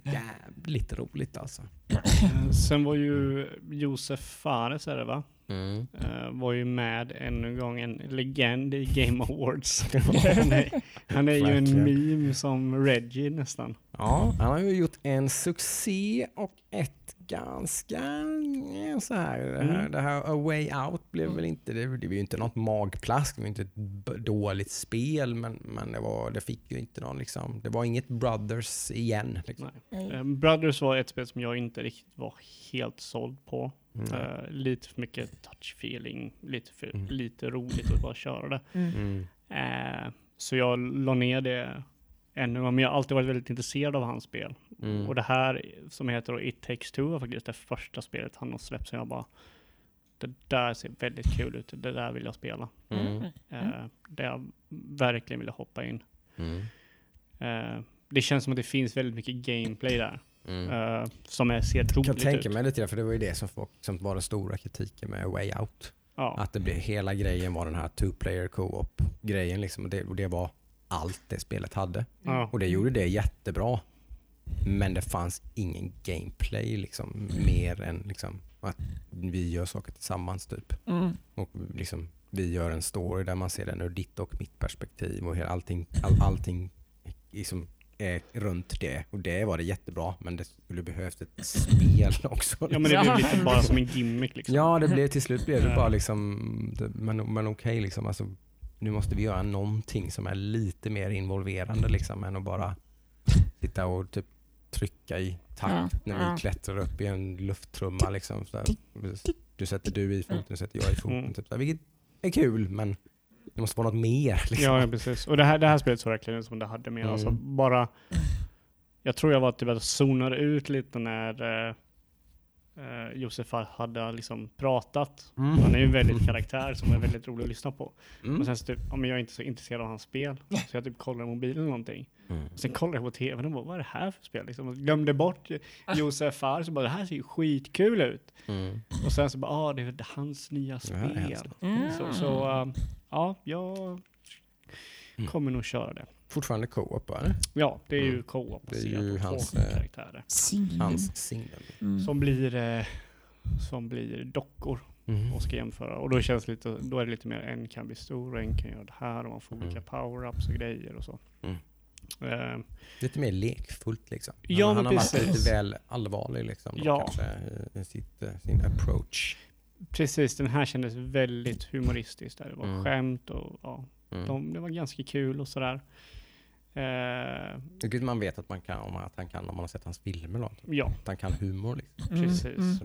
Jävligt roligt alltså. Eh, Sen var ju Josef Fares, är det va? Mm. Eh, var ju med ännu en gång, en legend i Game Awards. han är, han är ju en meme som Reggie nästan. Ja, han har ju gjort en succé och ett ganska eh, så här, det här, Mm. det här A Way Out blev väl inte, det, det var ju inte något magplask, det var inte ett dåligt spel men, men det, var, det fick ju inte någon liksom, det var inget Brothers igen. Liksom. Nej. Eh, Brothers var ett spel som jag inte riktigt var helt såld på. Mm. Eh, lite för mycket touch feeling, lite, för, Mm. lite roligt att bara köra det. Mm. Eh, så jag la ner det ännu men jag har alltid varit väldigt intresserad av hans spel. Mm. Och det här som heter då It takes two var faktiskt det första spelet han har släppt som jag bara det där ser väldigt kul ut, det där vill jag spela. Mm. Eh, där jag verkligen ville hoppa in. Mm. Eh, det känns som att det finns väldigt mycket gameplay där. Mm. eh, som är, ser Jag kan roligt tänka ut. mig lite det, för det var ju det som, folk, som var den stora kritiken med Way Out. Ja. Att det blev, hela grejen var den här two player co-op grejen liksom, och det, och det var allt det spelet hade. Ja. Och det gjorde det jättebra. Men det fanns ingen gameplay liksom, mer än liksom, att vi gör saker tillsammans typ. Mm. Och liksom, vi gör en story där man ser den ur ditt och mitt perspektiv och allting, all, allting liksom är runt det. Och det var det jättebra, men det skulle behövt ett spel också. ja, men det blev lite bara som en gimmick liksom. Ja, det blev, till slut blev det bara liksom, det- men, men okej liksom, alltså, nu måste vi göra någonting som är lite mer involverande liksom, än att bara sitta och typ trycka i takt Ja, när vi ja. klättrar upp i en lufttrumma. Liksom, så där. Du sätter du i foten, nu sätter jag i foten. Mm. Typ, så här, vilket är kul, men Det måste vara något mer. Liksom. Ja, ja, precis. Och det här, det här spelet såg verkligen som det hade mer. Mm. Alltså bara... Jag tror jag var typ att zonade ut lite när eh, Josef hade liksom pratat. Mm. Han är ju en väldigt karaktär som är väldigt rolig att lyssna på. Mm. Och sen så typ, ja, men jag är inte så intresserad av hans spel. Så jag typ kollar i mobilen eller någonting. Mm. Och sen kollar jag på tvn och bara, vad är det här för spel? Liksom, och glömde bort Josef Fares så bara, det här ser ju skitkul ut. Mm. Och sen så bara, ah, det är hans nya spel. Mm. Så, så äh, ja, jag Mm. kommer nog köra det. Fortfarande co-op eller? Ja, det är ju Mm. co-op Det är ju baserat på hans, två eh, karaktärer. Hans signum. Mm. Som blir, eh, som blir dockor Mm. och ska jämföra. Och då känns lite, då är det lite mer en kan bli stor och en kan göra det här och man får olika Mm. power-ups och grejer och så. Mm. Eh, Lite mer lekfullt liksom. Han, Ja, han har varit precis. lite väl allvarlig liksom. Då, Ja. kanske, i, i sitt, eh, sin approach. precis, den här kändes väldigt humoristisk. Där det var Mm. skämt och ja, Mm. de, det var ganska kul och sådär. Eh, Vilket man vet att, man kan, om, att han kan om man har sett hans filmer. Då. ja, Att han kan humor. Liksom. Mm, precis. mm.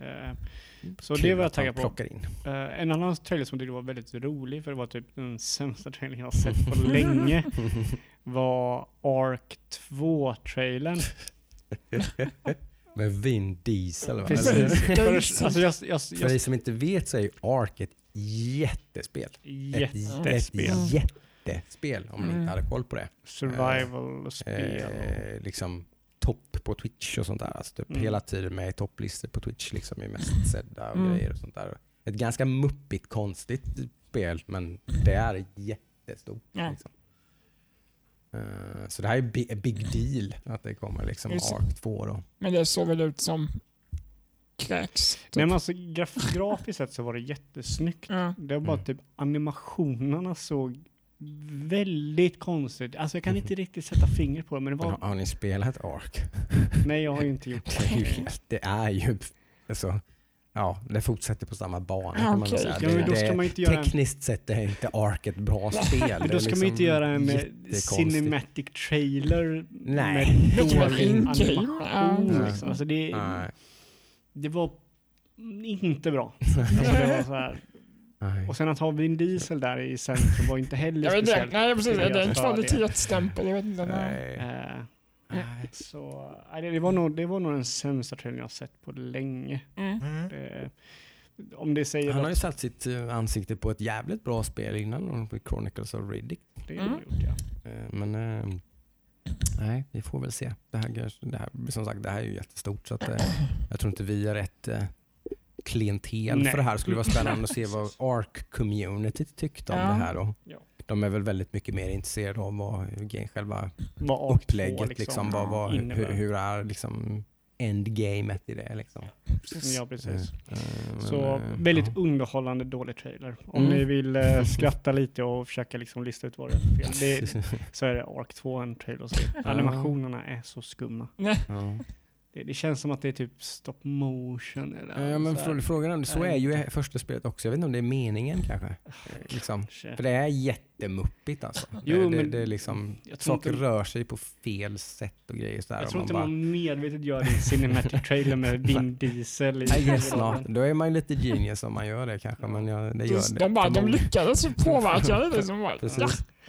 Eh, Så Kul det var jag taggad på. in. Eh, en annan trailer som jag tyckte var väldigt rolig, för det var typ den sämsta trailern jag har sett på länge, var Ark 2-trailern. Med Vin Diesel. Va? Precis. För, alltså jag, jag, för jag, dig som inte vet så är ju Ark ett jättespel. Ett, jättespel. ett jättespel om man Mm. inte hade koll på det. Survival-spel. Eh, liksom topp på Twitch och sånt där. Alltså typ Mm. hela tiden med i topplistor på Twitch liksom i mest sedda och Mm. grejer och sånt där. Ett ganska muppigt konstigt spel men det är jättestort. Ja. Liksom. Eh, så det här är bi- big deal att det kommer liksom Just. Ark 2 då. Men det såg väl ut som kräks. typ. Nej men alltså graf, grafiskt sett så var det jättesnyggt. Ja. Det var bara Mm. typ animationerna såg väldigt konstigt. Alltså jag kan inte riktigt sätta fingret på det men det Men var... har, har ni spelat Ark? Nej jag har ju inte gjort Det är ju, det. är ju alltså, ja, det fortsätter på samma bana kan man säga. Ja, men Det- då ska det- man inte göra en, Tekniskt sett är inte Ark ett bra spel. men då ska man liksom inte göra en cinematic trailer Nej. med dålig animation. ja. Liksom. Alltså det, Nej, det var inte bra. Alltså det var så här. Nej. Och sen att ha Vin Diesel där i centrum var inte heller Jag vet inte, speciellt. nej precis, det är en kreativt. kvalitetsstämpel. Jag vet inte. Nej. Nej. Eh, Nej. så, det, var nog, det var nog den sämsta trailern jag har sett på länge. Mm. Det, om det säger Han har ju satt sitt eh, ansikte på ett jävligt bra spel innan, på Chronicles of Riddick. det har Mm. det gjort ja. Eh, Men eh, nej, vi får väl se. Det här, det här, som sagt, det här är ju jättestort så att, eh, jag tror inte vi är rätt eh, klientel Nej. för det här. Det skulle vara spännande att se vad ARK-communityt tyckte om Ja. det här. Då. Ja. De är väl väldigt mycket mer intresserade av vad, själva Vad Ark 2 upplägget, liksom, vad, vad, hur, hur är liksom endgamet i det. Liksom. Ja, precis. Men, Så eh, väldigt ja. underhållande dålig trailer. Om Mm. ni vill eh, skratta lite och försöka liksom lista ut vad det är för fel. Det, så är det Ark 2 en trailer. Så animationerna är så skumma. ja. Det, det känns som att det är typ stop motion. Eller Ja, men så frågan är, så är ju första spelet också. Jag vet inte om det är meningen kanske. Eh, Liksom. Kanske. För det är jättemuppigt alltså. Jo, det, det, men det är liksom, saker inte- rör sig på fel sätt och grejer. Sådär, Jag tror man inte bara, man medvetet gör en cinematic trailer med Vin Diesel huvudrollen. not. Då är man ju lite genius om man gör det kanske. Men jag, det gör det. de, bara, de lyckades ju påverka det. Liksom. bara, Ja.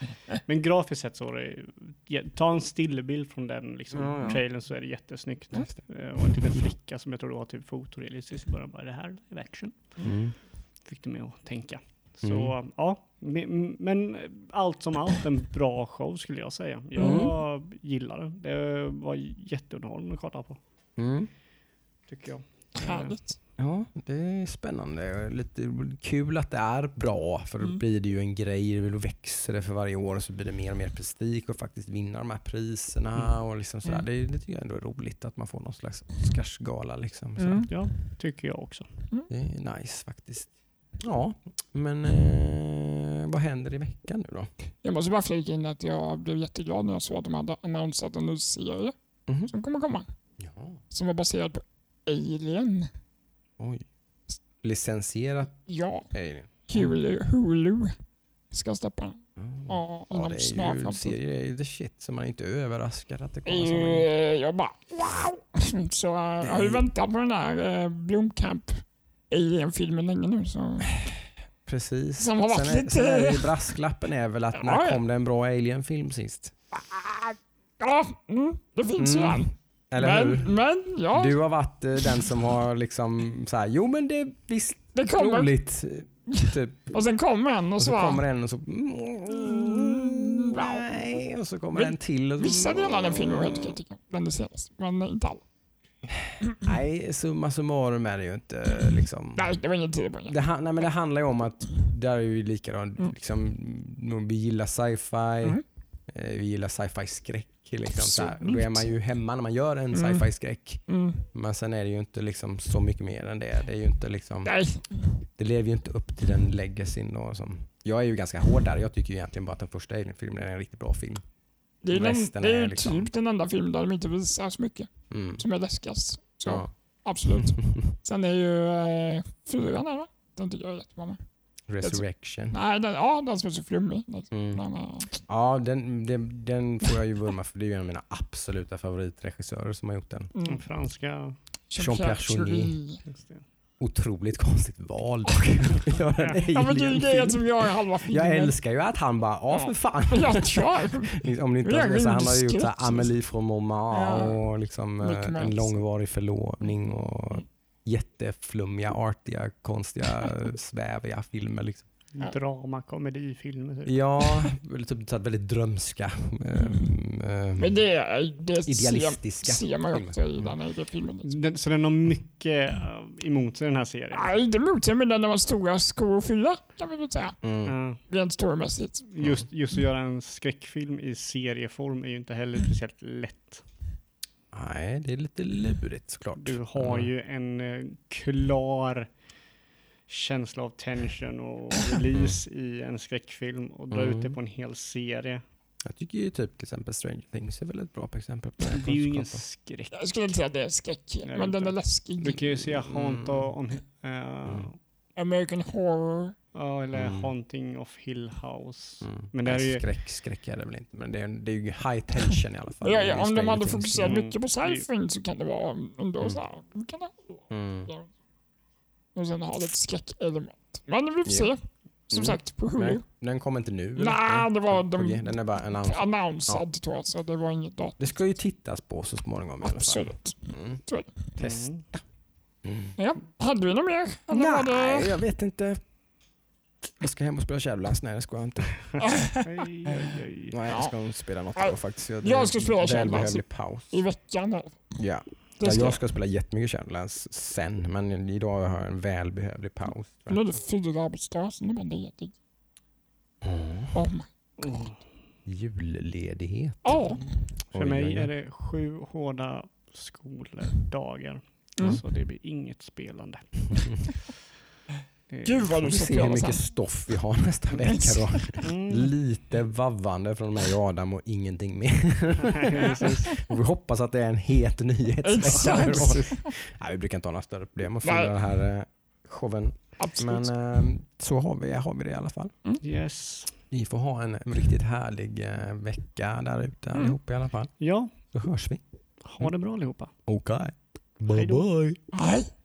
Men grafiskt sett så är det, ta en stillbild från den liksom, Ja, ja. trailern så är det jättesnyggt. Just Eh, Och typ en flicka som jag tror var typ fotorealistisk bara, är det här live action? Mm. Fick det mig att tänka. Så Mm. ja, men, men allt som allt en bra show skulle jag säga. Jag Mm. gillar det. Det var jätteunderhållande att kolla på, Mm. tycker jag. Härligt. Ja, det är spännande. Lite kul att det är bra för då Mm. blir det ju en grej. Då växer det för varje år och så blir det mer och mer prestige och faktiskt vinna de här priserna. Mm. Och liksom sådär. Mm. Det, det tycker jag ändå är roligt att man får någon slags Oscarsgala. Liksom. Mm. Ja, tycker jag också. Det är nice faktiskt. Ja, men eh, vad händer i veckan nu då? Jag måste bara flika in att jag blev jätteglad när jag såg att de hade annonsat en ny serie Mhm. som kommer komma. Ja, Som var baserad på Alien. Oj. Licensierat Ja, Alien. Hulu, Hulu ska släppa den. Mm. Ja, Ja, det är ju serier, det är ju the shit så man är inte överraskad att det Det kommer är sådana. ju, jag bara wow! Så eh, jag har ju väntat på den där eh, Blomkamp Alien-filmen länge nu. Så. Precis. Som har varit sen är, lite- sen är det ju brasklappen är väl att Ja, när kom det en bra Alien-film sist? Ja, mm, det finns ju Mm. en. Eller Men, hur? men ja, Du har varit eh, den som har liksom så här, jo men det är visst det kommer. roligt. Typ. Och sen kommer en och Och så, så kommer en och så... Mm, nej, och så kommer Vi- en till. Och så, Vissa delar av den filmen var helt okej tycker jag. Den det senaste. Men inte alla. Nej, summa summarum är det ju inte liksom... Nej, det var ingen tid det. Nej, men det handlar ju om att, där är ju likadant, Mm. liksom, vi gillar sci-fi, Mm. Eh, vi gillar sci-fi skräck. Liksom, så här. Då är man ju hemma när man gör en Mm. sci-fi skräck. Mm. Men sen är det ju inte liksom så mycket mer än det. Det, är ju inte liksom, Nej, det lever ju inte upp till den legacyn. Då, som, jag är ju ganska hård där. Jag tycker ju egentligen bara att den första Alien-filmen är en riktigt bra film. det är, den, det är är liksom- typ den enda filmen där de inte visar så mycket Mm. som är läskigast. Så Ja. absolut. Sen är ju eh, fyran där? Den tycker jag är jättebra med. Resurrection. Nej, den, ja, den som är så flummig. Mm. eh, Ja, den, den, den får jag ju vurma för. Det är ju en av mina absoluta favoritregissörer som har gjort den. mm. Den franska... Jean-Pierre Jeunet. Otroligt konstigt val dock. Ja men det är som gör halva filmen. Jag älskar ju att han bara, ja för fan. Jag tror. Om ni inte Jag har är så han har ju gjort så. Amelie från Montmartre Ja. och liksom eh, en långvarig förlovning och jätteflummiga, artiga, konstiga, sväviga filmer. Liksom. Ja. Drama, komedifilmer typ. Ja, typ så väldigt drömska. ehm, Men det, det Idealistiska ser, ser man också i den här filmen. Den, så den har mycket eh, emot sig den här serien. Nej, inte motsäger men den var stora skor att fylla kan vi väl säga. mm. Ja. Rent storymässigt. just, just att göra en skräckfilm i serieform är ju inte heller speciellt lätt. Nej, det är lite lurigt såklart. Du har Mm. ju en eh, klar känsla av tension och release i en skräckfilm och dra ut det Mm. på en hel serie. Jag tycker ju typ till exempel Stranger Things är väl ett bra exempel på det. Det är ju ingen skräck. Jag skulle inte säga att det är skräck, Nej, men den är läskig. Du kan ju se Haunt Mm. on, Mm. American Horror. ja, eller Mm. Haunting of Hill House. Mm. Men det är ju- skräck, skräck är det väl inte, men det är, det är ju high tension i alla fall. Ja, ja, om de hade fokuserat Mm. mycket på sci-fi så kan det vara ändå Mm. så här. hur Kan det vara? Mm. Ja. Och sen ha lite skräckelement. Men vi får Ja. se. Som Mm. sagt, på Hulu. Nej, den kommer inte nu? eller? Nej, det var de Den är bara annons. annonsad tror jag, så det var inget datum. Det ska ju tittas på så småningom i alla fall. Absolut. Mm. Ja, hade vi något mer? Eller Nej, det... jag vet inte. Jag ska hem och spela Shadowlands. Nej, det ska jag inte. Nej, jag ska inte spela något idag faktiskt. jag ska spela Shadowlands. Paus. I veckan? här. Ja. Ska jag ska spela jättemycket Shadowlands sen, men idag har jag en välbehövlig paus. Nu är det fyra arbetsdagar sedan de hade gett dig. Oh my- Mm. Julledighet. Ja, För mig är det sju hårda skoldagar. Mm. Så det blir inget spelande. Det- gud vad du vi ska se hur mycket stoff vi har nästa vecka då. Mm. Lite vavvande från mig och Adam och ingenting mer. Och vi hoppas att det är en het nyhetsvecka. Nej, vi brukar inte ha några större problem att Nej. den här eh, showen. absolut. Men eh, så har vi, har vi det i alla fall. Yes. Ni får ha en, en riktigt härlig eh, vecka där ute Mm. allihop i alla fall. Ja, Så hörs vi. ha det bra allihopa. Okej. Hej Bye då. bye. Nej.